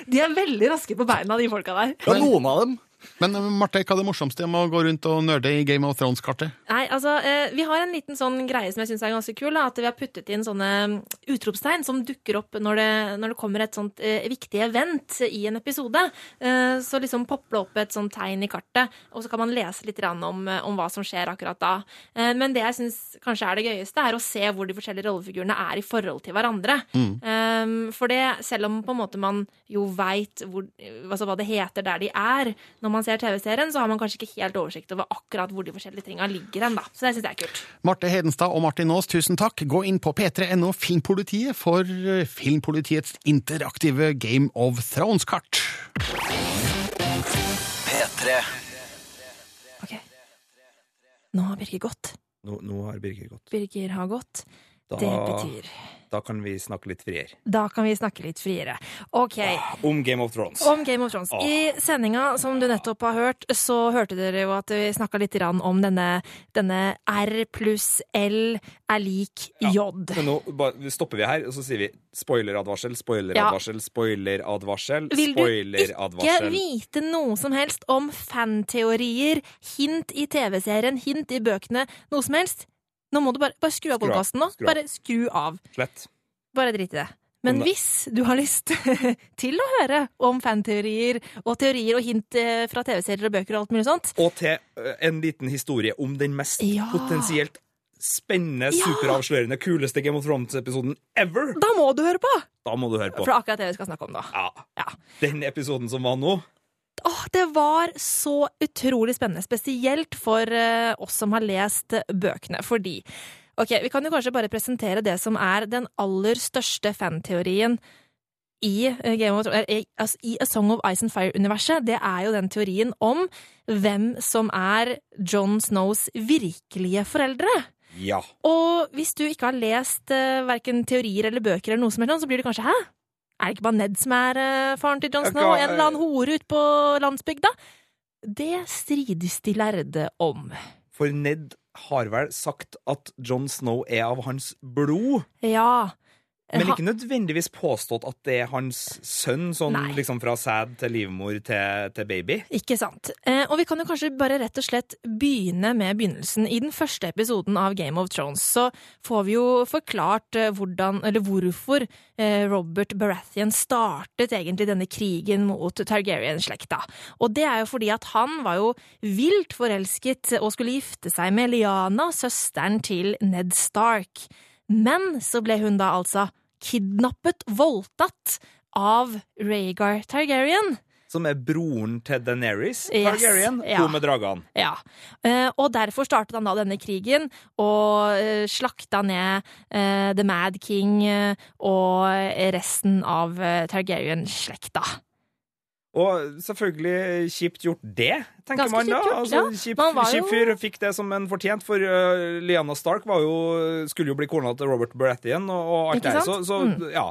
De er veldig raske på beina, de folka der. Ja, noen av dem. Men eh, Marte, hva er det morsomste med å gå rundt og nerde i Game of Thrones-kartet? Nei, altså, eh, Vi har en liten sånn greie som jeg syns er ganske kul. Da, at vi har puttet inn sånne mm, utropstegn som dukker opp når det, når det kommer et sånt eh, viktig event i en episode. Eh, så liksom popper opp et sånt tegn i kartet, og så kan man lese litt om, om hva som skjer akkurat da. Eh, men det jeg syns kanskje er det gøyeste, er å se hvor de forskjellige rollefigurene er i forhold til hverandre. Mm. For det, selv om på en måte man jo veit altså hva det heter der de er, når man ser TV-serien, så har man kanskje ikke helt oversikt over akkurat hvor de forskjellige tinga ligger hen, da. Så det syns jeg er kult. Marte Hedenstad og Martin Aas, tusen takk. Gå inn på p3.no Filmpolitiet for eh, Filmpolitiets interaktive Game of Thrones-kart. P3. Ok. Nå har Birger gått. Nå, nå har Birger gått. Birger har gått. Da, Det betyr da kan vi snakke litt friere. Da kan vi snakke litt friere. OK. Om Game of Thrones. Om Game of Thrones. I sendinga som du nettopp har hørt, så hørte dere jo at vi snakka litt om denne, denne R pluss L er lik J. Men nå stopper vi her, og så sier vi spoileradvarsel, spoileradvarsel, spoileradvarsel, Vil du ikke vite noe som helst om fanteorier, hint i TV-serien, hint i bøkene, noe som helst? Nå må du bare, bare skru av podkasten nå. skru av. Bare skru av. Slett. Bare drit i det. Men hvis du har lyst (laughs) til å høre om fanteorier og teorier og hint eh, fra TV-serier og bøker og alt mulig sånt, Og til en liten historie om den mest potensielt spennende, Ja. superavslørende, kuleste Game of Thrones-episoden ever! da må du høre på! Da må du høre på. For akkurat det vi skal snakke om da. Ja. Den episoden som var nå, Åh, det var så utrolig spennende, spesielt for eh, oss som har lest eh, bøkene, fordi Ok, Vi kan jo kanskje bare presentere det som er den aller største fanteorien i eh, Game of Thrones, altså, i A Song of Ice and Fire-universet. Det er jo den teorien om hvem som er John Snows virkelige foreldre. ja. Og hvis du ikke har lest uh, verken teorier eller bøker, eller noe som helst, så blir det kanskje 'hæ? Er det ikke bare Ned som er eh, faren til John Snow, og en eller annen hore ute på landsbygda? Det strides de lærde om. For Ned har vel sagt at John Snow er av hans blod? Ja. Men ikke nødvendigvis påstått at det er hans sønn, sånn Nei. liksom fra sæd til livmor til, til baby. Ikke sant. Eh, og vi kan jo kanskje bare rett og slett begynne med begynnelsen. I den første episoden av Game of Thrones så får vi jo forklart eh, hvordan, eller hvorfor eh, Robert Baratheon startet egentlig denne krigen mot Targaryen-slekta. Og det er jo fordi at han var jo vilt forelsket og skulle gifte seg med Liana, søsteren til Ned Stark. Men så ble hun da altså kidnappet, voldtatt, av Rhaegar Targaryen. Som er broren til Daenerys Yes, Targaryen, ja. hun med dragene. Ja, eh, og derfor startet han da denne krigen, og eh, slakta ned eh, The Mad King og resten av Targaryen-slekta. Og selvfølgelig kjipt gjort det, tenker Ganske man da. gjort, altså, kjip, Man kjip fyr fikk det som en fortjent, for uh, Lyanna Stark var jo, skulle jo bli kona til Robert Baratheon og, og alt det der. Så, så, Mm. ja.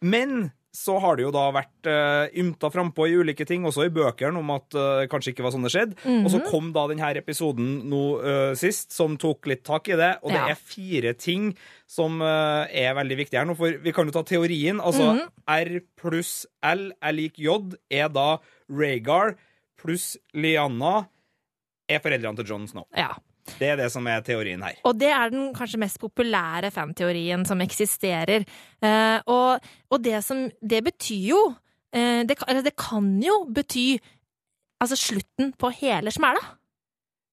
Men så har det jo da vært uh, ymta frampå i ulike ting, også i bøkene, om at uh, kanskje ikke var sånn det skjedde. Mhm. Og så kom da denne episoden nå uh, sist, som tok litt tak i det. Og det er fire ting som uh, er veldig viktige her nå. For vi kan jo ta teorien. Altså Mhm. R pluss L er lik J er da Rhaegar pluss Lyanna er foreldrene til Jon Snow. Ja. Det er det som er teorien her. Og det er den kanskje mest populære fanteorien som eksisterer. Eh, og, og det som Det betyr jo eh, det, det kan jo bety altså slutten på hele smæla.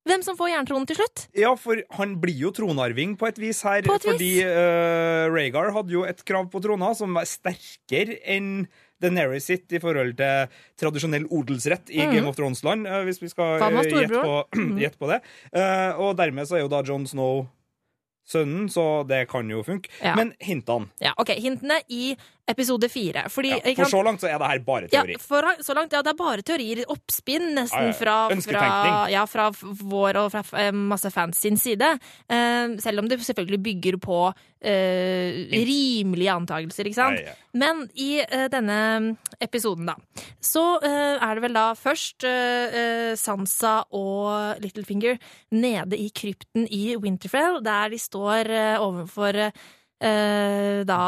Hvem som får jerntronen til slutt? Ja, for han blir jo tronarving på et vis her, et vis. fordi uh, Rhaegar hadde jo et krav på trona som var sterkere enn Daenerys sitt i forhold til tradisjonell odelsrett i mm. Game of Thrones-land, eh, hvis vi skal eh, gjette på. (clears throat) På det. Eh, og dermed så er jo da Jon Snow sønnen, så det kan jo funke. Ja. Men hintene Ja, ok, Hintene i episode fire. Fordi, ja, For kan... så langt så er det her bare Ja, teori. for så langt, ja, det er bare teorier. Oppspinn, nesten fra, fra, ja, fra vår og fra eh, masse fans sin side. Uh, selv om det selvfølgelig bygger på uh, rimelige antakelser, ikke sant? Ja, ja. Men i uh, denne episoden, da, så er det vel da først Sansa og Littlefinger nede i krypten i Winterfell, der de står overfor eh, da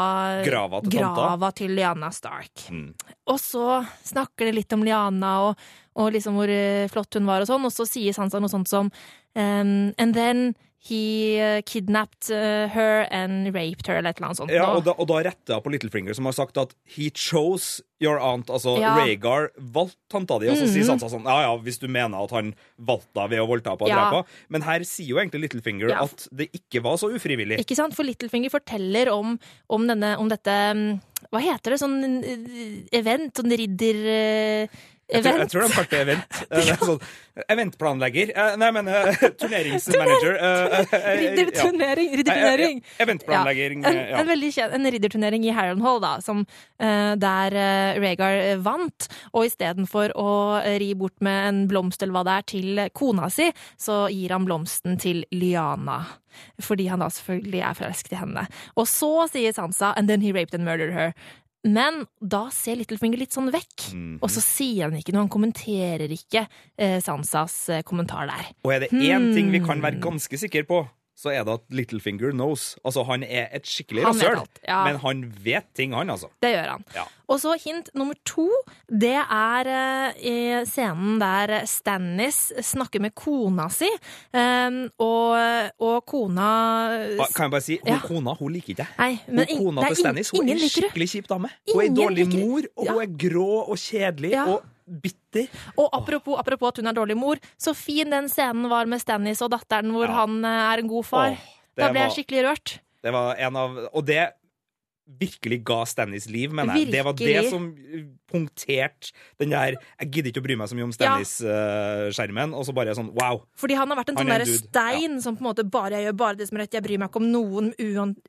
Grava til grava til Liana Stark. Mm. Og så snakker de litt om Liana og, og liksom hvor eh, flott hun var og sånn, og så sier Sansa noe sånt som um, And then he uh, kidnapped uh, her and raped her, eller et eller annet sånt. Ja, og da, og da retter jeg på Littlefinger, som har sagt at he chose your aunt. Altså Ja. Rhaegar valgte tanta di, og så sier Mhm. Sansa sånn Ja ja, hvis du mener at han valgte deg ved å voldta på og Ja. drepe. Men her sier jo egentlig Littlefinger Ja. at det ikke var så ufrivillig. Ikke sant? For Littlefinger forteller om, om, denne, om dette um, Hva heter det? Sånn uh, event? Sånn ridder... Jeg tror, jeg tror de kalte det event. ja. (laughs) det er sånn, eventplanlegger. Eh, Nei, men uh, turneringsmanager. (laughs) eh, eh, eh, Ridderturnering! ja. ridderturnering. Eh, eh, Ja. En, eh, ja. en veldig kjent, en ridderturnering i Harrenhal, da, som, eh, der eh, vant. Og istedenfor å eh, ri bort med en blomst eller hva det er til kona si, så gir han blomsten til Lyanna. Fordi han da selvfølgelig er forelsket i henne. Og så sier Sansa 'and then he raped and murdered her'. Men da ser Littlefinger litt sånn vekk, Mhm. og så sier han ikke noe. Han kommenterer ikke eh, Sansas eh, kommentar der. Og er det én ting vi Hmm. kan være ganske sikre på, så er det at Littlefinger knows. Altså, han er et skikkelig rasshøl, ja. men han vet ting, han, altså. Det gjør han. Ja. Og så hint nummer to. Det er eh, i scenen der Stannis snakker med kona si, eh, og, og kona Kan jeg bare si, hun Ja. kona hun liker ikke jeg. Hun ing- kona nei, til Stannis hun er en skikkelig kjip dame. Hun er en dårlig mor, og hun er grå og kjedelig og bitter. Og apropos, apropos at hun er dårlig mor, så fin den scenen var med Stannis og datteren hvor han eh, er en god far. Åh, da ble var- jeg skikkelig rørt. Det var en av Og det virkelig ga Stannis liv, mener jeg. Det var det som punkterte den der Jeg gidder ikke å bry meg så mye om Stannis-skjermen, og så bare sånn wow. Fordi han har vært en sånn er derre stein stein som på en måte bare jeg gjør bare det som er rett, jeg bryr meg ikke om noen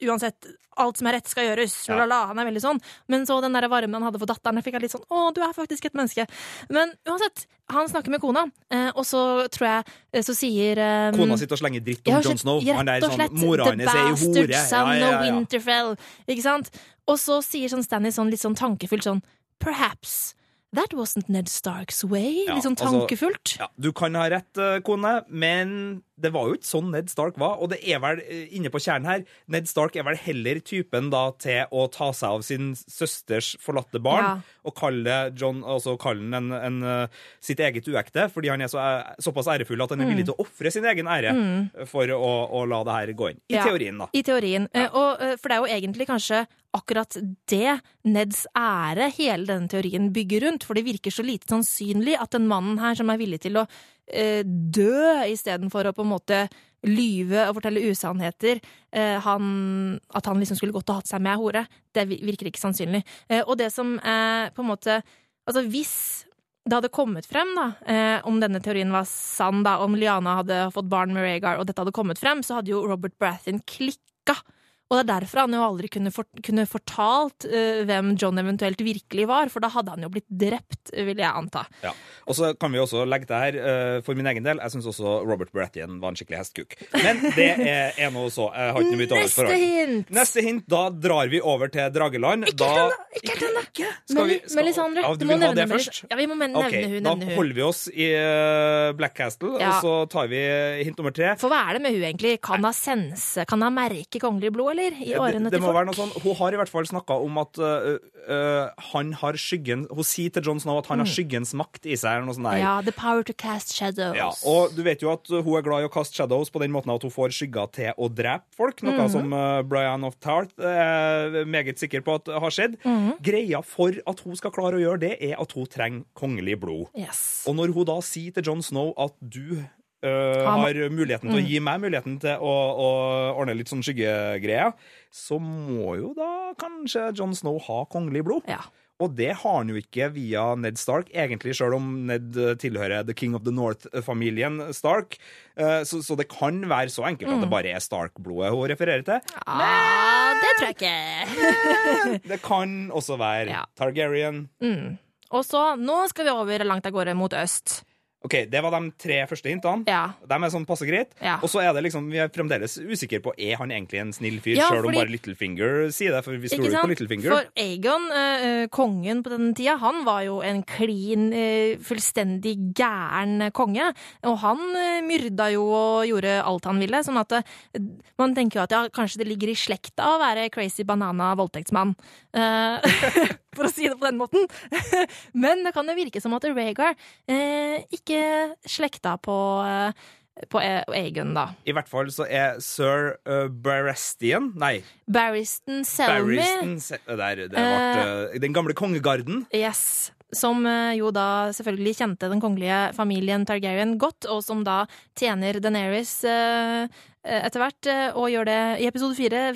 uansett. Alt som er rett, skal gjøres. Ja. La, la, han er veldig sånn. Men så den der varmen han hadde for datteren, jeg fikk jeg litt sånn Å, du er faktisk et menneske. Men uansett, han snakker med kona, eh, og så tror jeg eh, Så sier um, Kona sitter og slenger dritt om ja, Jon Snow. Han der sånn Mora The hennes er ei hore. son Ja, ja, of. Winterfell. Ikke sant? Og så sier sånn Stanley sånn litt sånn tankefullt sånn Perhaps that wasn't Ned Starks way. Ja, litt sånn altså- tankefullt. Ja, du kan ha rett, eh, kone, men det var jo ikke sånn Ned Stark var. Og det er vel eh, inne på kjernen her Ned Stark er vel heller typen da til å ta seg av sin søsters forlatte barn Ja. og kalle John, altså kalle han en, en, eh, sitt eget uekte, fordi han er så, såpass ærefull at han er Mm. villig til å ofre sin egen ære Mm. for å, å la det her gå inn. I Ja, teorien, da. I teorien. Og, for det er jo egentlig kanskje akkurat det Neds ære hele denne teorien bygger rundt. For det virker så lite sannsynlig at den mannen her som er villig til å eh, dø istedenfor å på en måte lyve og fortelle usannheter, eh, han, at han liksom skulle gått og hatt seg med hore, det virker ikke sannsynlig. Eh, og det som er på en måte Altså hvis det hadde kommet frem, da, eh, om denne teorien var sann, da, om Liana hadde fått barn med Rhaegar, og dette hadde kommet frem, så hadde jo Robert Brathin klikka. Og det er derfor han jo aldri kunne, for, kunne fortalt uh, hvem John eventuelt virkelig var, for da hadde han jo blitt drept, vil jeg anta. Ja. Og så kan vi også legge det her uh, for min egen del. Jeg syns også Robert Baratheon var en skikkelig hestkuk. Men det er, er nå så. Jeg har ikke noe mye til overs for Neste hint! Neste hint. Da drar vi over til Drageland. Ikke ennå! Ikke ennå! Melisandre, Ja, du du må nevne det først? Ja, vi må nevne okay, hun. Da Nevne hun. holder vi oss i uh, Black Castle, Ja. og så tar vi hint nummer tre. For hva er det med hun egentlig? Kan hun sense, kan hun merke kongelig blod, eller? I årene det, det til må folk? være noe sånn, Hun har i hvert fall snakka om at uh, uh, han har skyggen Hun sier til Jon Snow at han har Mm. skyggens makt i seg. eller noe sånt der. Ja, the power to cast shadows. Ja, og du vet jo at hun er glad i å kaste shadows på den måten at hun får skygger til å drepe folk, noe Mhm. som uh, Brian of Tart er meget sikker på at har skjedd. Mhm. Greia for at hun skal klare å gjøre det, er at hun trenger kongelig blod. Yes. Og når hun da sier til Jon Snow at du Han- har muligheten til å Mm. gi meg muligheten til å, å ordne litt sånn skyggegreier, så må jo da kanskje Jon Snow ha kongelig blod. Og det har han jo ikke via Ned Stark, egentlig, sjøl om Ned eh, tilhører The King of the North-familien Stark. Eh, Så, så det kan være så enkelt at Mm. det bare er Stark-blodet hun refererer til. Ah, det tror jeg ikke. Det kan også være Targaryen. Mm. Og så, nå skal vi over langt av gårde mot øst. Ok, Det var de tre første hintene. Ja. De er sånn passe greit. Ja. Og så er det liksom, vi er fremdeles usikre på er han egentlig en snill fyr, Ja, sjøl om bare Littlefinger sier det. For vi Ikke stoler jo på? Littlefinger. For Aegon, eh, kongen på den tida, han var jo en klin, uh, fullstendig gæren konge. Og han uh, myrda jo og gjorde alt han ville. Sånn at man tenker jo at ja, kanskje det ligger i slekta å være crazy banana voldtektsmann. (laughs) Eh, for å si det på den måten. (laughs) Men det kan jo virke som at Rhaegar eh, ikke slekta på, eh, på Egon, Aegon, da. I hvert fall så er sir uh, Barastian Nei, Barristan Selmy Se- Der, det ble, uh, Den gamle kongegarden. Yes. Som eh, jo da selvfølgelig kjente den kongelige familien Targaryen godt, og som da tjener Daenerys eh, eh, etter hvert, eh, og gjør det i episode fire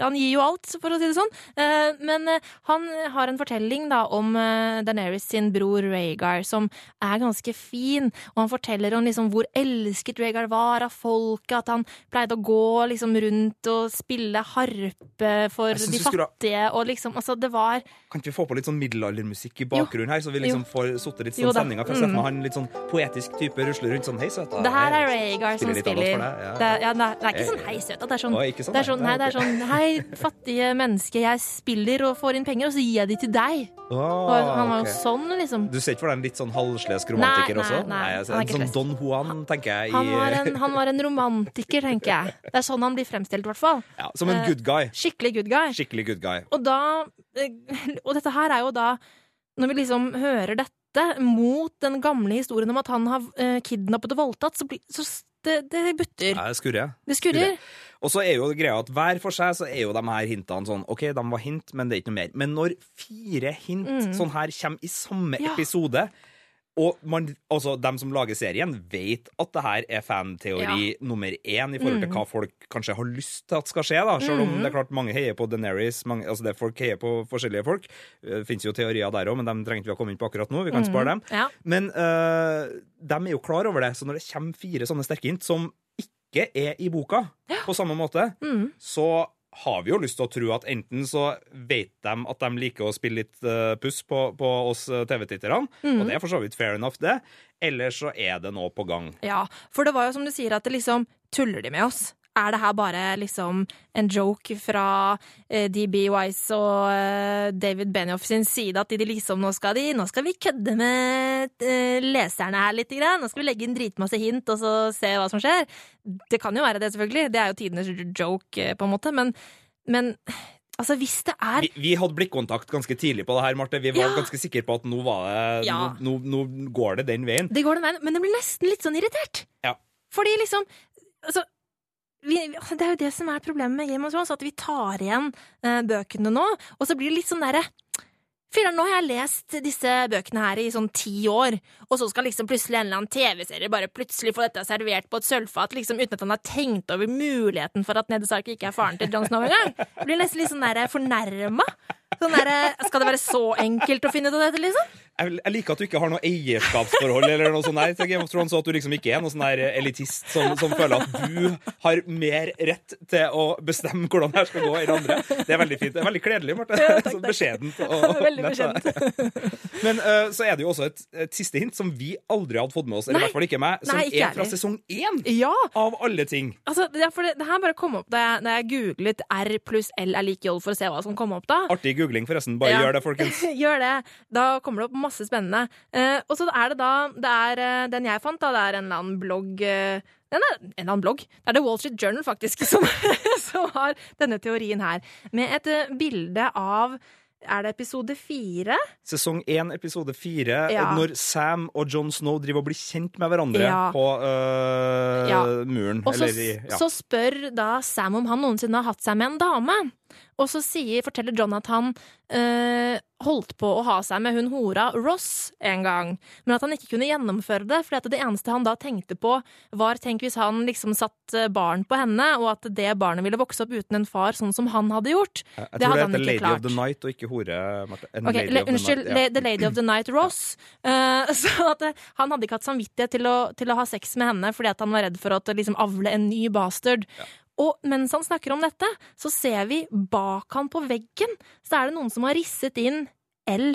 han gir jo alt, for å si det sånn. Eh, Men eh, han har en fortelling da om eh, Daenerys sin bror Rhaegar, som er ganske fin. Og han forteller om liksom hvor elsket Rhaegar var av folket, at han pleide å gå liksom rundt og spille harpe for de fattige, og liksom Altså, det var Kan ikke vi få på litt sånn middelaldermusikk i bakgrunnen her, så vi liksom Jo. får sittet litt Jo sånn stemninga? For jeg Mm. han litt sånn poetisk type rusler rundt sånn Hei, søta. Det her er Rhaegar som spiller ja. Det, ja, det, er, det er ikke sånn hei, søta. Det er sånn, Å, sånn, det er sånn, nei, det er sånn hei, fattige menneske, jeg spiller og får inn penger, og så gir jeg de til deg. Oh, og han var jo sånn, liksom. Du ser ikke for deg en litt sånn halvslesk romantiker Nei, nei, også? nei, nei er en sånn. Don Juan, tenker jeg. I, Han var, en, han var en romantiker, tenker jeg. Det er sånn han blir fremstilt, i hvert fall. ja, som en Eh, good guy. Skikkelig good guy. Skikkelig good guy. Og da eh, Og dette her er jo da Når vi liksom hører dette mot den gamle historien om at han har eh, kidnappet og voldtatt, så, blir, så det, det butter. Ja, det skurrer. Det skurrer. Og så er jo greia at hver for seg så er jo de her hintene sånn OK, de var hint, men det er ikke noe mer. Men når fire hint Mm. sånn her kommer i samme Ja. episode og man, altså, dem som lager serien, vet at det her er fanteori nummer én i forhold til Mm. hva folk kanskje har lyst til at skal skje. da Selv om Mm. det er klart mange heier på mange, altså det folk heier på forskjellige folk. Det fins jo teorier der òg, men dem trengte vi å komme inn på akkurat nå. Vi kan Mm. spare dem. Ja. Men uh, de er jo klar over det, så når det kommer fire sånne sterke hint som ikke er i boka på samme måte, Mm. så har vi jo lyst til å tro at enten så vet de at de liker å spille litt uh, puss på, på oss øh, TV-titterne, Mm. og det er for så vidt fair enough, det, eller så er det nå på gang. Ja, for det var jo som du sier at det liksom tuller de med oss. Er det her bare liksom en joke fra eh, DB Wise og eh, David Benioff sin side at de liksom nå skal, de, nå skal vi kødde med eh, leserne her litt, grann. nå skal vi legge inn dritmasse hint og så se hva som skjer. Det kan jo være det, selvfølgelig. Det er jo tidenes joke, eh, på en måte. Men, men altså, hvis det er Vi, vi hadde blikkontakt ganske tidlig på det her, Marte. Vi var Ja. ganske sikre på at nå, var det, Ja. nå, nå, nå går det den veien. Det går den veien, men det blir nesten litt sånn irritert. Ja. Fordi liksom altså, vi, Det er jo det som er problemet med Game of Thrones, at vi tar igjen eh, bøkene nå, og så blir det litt sånn derre Filler'n, nå har jeg lest disse bøkene her i sånn ti år, og så skal liksom plutselig en eller annen TV-serie bare plutselig få dette servert på et sølvfat, liksom uten at han har tenkt over muligheten for at Ned Sark ikke er faren til John Snow engang. Blir nesten litt sånn der fornærma. Sånn der, skal det være så enkelt å finne ut av dette, liksom? Jeg, jeg liker at du ikke har noe eierskapsforhold eller noe sånt der til Game of Thrones, og at du liksom ikke er noen sånn der elitist som, som føler at du har mer rett til å bestemme hvordan det her skal gå enn andre. Det er veldig fint. Det er veldig kledelig, Marte. (laughs) Så beskjedent. Og, (laughs) Veldig beskjedent. (laughs) Men uh, så er det jo også et, et siste hint som vi aldri hadde fått med oss, eller i hvert fall ikke meg, som Nei, ikke er fra sesong én Ja. av alle ting. Altså, det, for det, det her bare kom opp da jeg, da jeg googlet R pluss L er lik J for å se hva som kom opp da. Artig googling, forresten. Bare Ja. gjør det, folkens. Gjør det. Da kommer det opp masse spennende. Eh, og så er det da Det er eh, den jeg fant, da. Det er en eller annen blogg eh, den er, en eller annen blogg. Det er The Wall Street Journal, faktisk, (laughs) som, som har denne teorien her. Med et eh, bilde av Er det episode fire? Sesong én, episode fire, Ja. når Sam og Jon Snow driver og blir kjent med hverandre Ja. på øh, Ja. muren. Og så, eller i ja. så spør da Sam om han noensinne har hatt seg med en dame. Og så sier, forteller John at han øh, holdt på å ha seg med hun hora Ross en gang, men at han ikke kunne gjennomføre det, at det eneste han da tenkte på, var tenk hvis han liksom satt eh, barn på henne, og at det barnet ville vokse opp uten en far, sånn som han hadde gjort. Jeg det tror det heter Lady klart. of the Night og ikke hore, Marte. Okay, unnskyld, the ja. The Lady of the Night Ross. Uh, (laughs) så at eh, han hadde ikke hatt samvittighet til å, til å ha sex med henne fordi at han var redd for å liksom avle en ny bastard. Og mens han snakker om dette, så ser vi bak han på veggen, så er det noen som har risset inn L,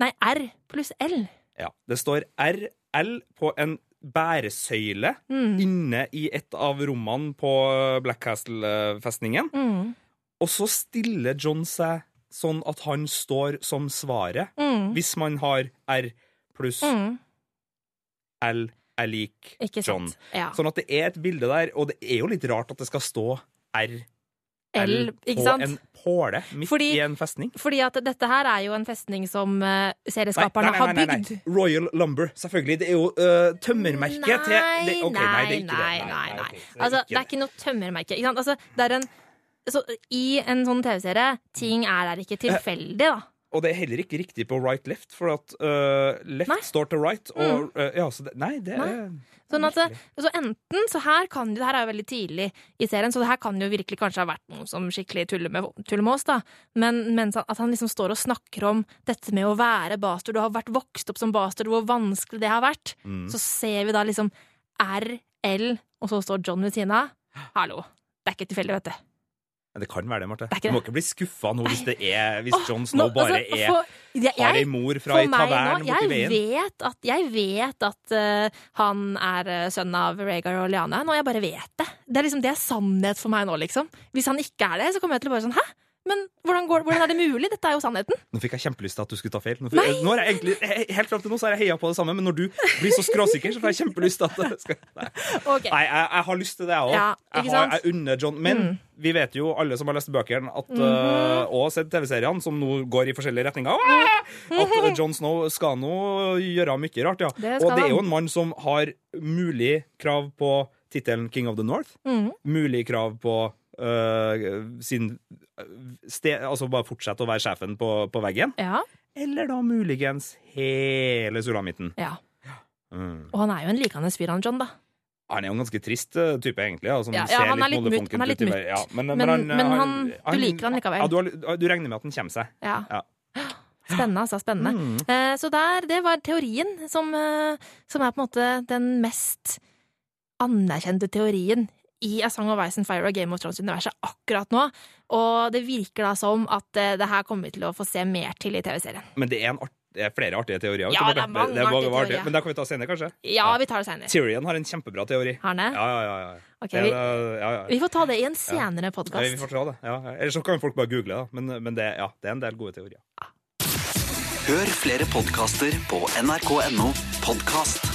nei R pluss L. Ja, det står RL på en bæresøyle Mm. inne i et av rommene på Black Castle-festningen. Mm. Og så stiller John seg sånn at han står som svaret, Mm. hvis man har R pluss Mm. L er lik John. ja. Sånn at det er et bilde der, og det er jo litt rart at det skal stå R L, på en påle midt Fordi- i en festning. Fordi at dette her er jo en festning som uh, serieskaperne har bygd. Royal Lumber. Selvfølgelig. Det er jo uh, tømmermerket til det, okay, nei, nei, det er ikke nei, det. nei, nei. ok, det er Altså, det er ikke noe tømmermerke. Altså, det er en så, I en sånn TV-serie, ting er der ikke tilfeldig, da. Og det er heller ikke riktig på right left, for at uh, left står til right. Og, uh, ja, så det, nei, det er Mm. Sånn at, så enten, så her kan det her er jo veldig tidlig i serien, så det her kan jo virkelig kanskje ha vært noe som skikkelig tuller med, tuller med oss, da. Men mens han, at han liksom står og snakker om dette med å være bastard, du har vært vokst opp som bastard, hvor vanskelig det har vært, Mm. så ser vi da liksom R, L, og så står John ved siden av. Hallo. Det er ikke tilfeldig, vet du. Men det kan være det, Marte. Det Du må ikke bli skuffa nå hvis det er Hvis John Snow Nå, bare altså, er for- jeg- har ei mor fra ei tavern borti veien. Jeg vet at, jeg vet at uh, han er eh, sønn av Rhaegar og Lyanna, og jeg bare vet det. Det er liksom det er sannhet for meg nå, liksom. Hvis han ikke er det, så kommer jeg til å bare sånn Hæ? Men hvordan, går, hvordan er det mulig? Dette er jo sannheten. Nå fikk jeg kjempelyst til at du skulle ta feil. Nå, fikk- nå er jeg egentlig, helt fram til nå så har jeg heia på det samme, men når du blir så skråsikker, så får jeg kjempelyst til at det skal Nei, okay. Nei jeg, jeg har lyst til det, jeg òg. Ja, jeg, unner John Men Mm. vi vet jo, alle som har lest bøkene, at, Mhm. uh, og sett TV-seriene, som nå går i forskjellige retninger, at uh, John Snow skal nå gjøre mye rart, ja. Det Og det er jo en mann som har mulig krav på tittelen King of the North. Mhm. Mulig krav på sin uh, sted, Altså bare fortsette å være sjefen på, på veggen. Ja. Eller da muligens hele sulamitten. ja. Mm. Og han er jo en likende fyr, han John, da. Han er jo en ganske trist uh, type, egentlig. Altså, Ja, ja, han er litt mutt, han er litt mutt. Ja, men, Men- men, han, men han- du liker han likevel. Du, har, du regner med at han kommer seg. Ja. Ja. Spennende, altså. Spennende. Mm. Eh, så der, det var teorien som, som er på en måte den mest anerkjente teorien i A Song of Ice and Fire og Game of Thrones-universet akkurat nå. Og det virker da som at eh, det her kommer vi til å få se mer til i TV-serien. Men det er en art, Det er flere artige teorier. Ja, det er mange det er mange artige teorier. Men det kan vi ta senere, kanskje? Ja, vi tar det senere. Tyrion har en kjempebra teori. Har han det? Ja, ja, ja. ja. Ok, Det- vi- ja, ja. Vi får ta det i en Ja. senere Ja, podkast. vi får ta det. Ja. Eller så kan folk bare google det. Men, men det, ja, det er en del gode teorier. Hør flere podkaster på nrk.no podkast.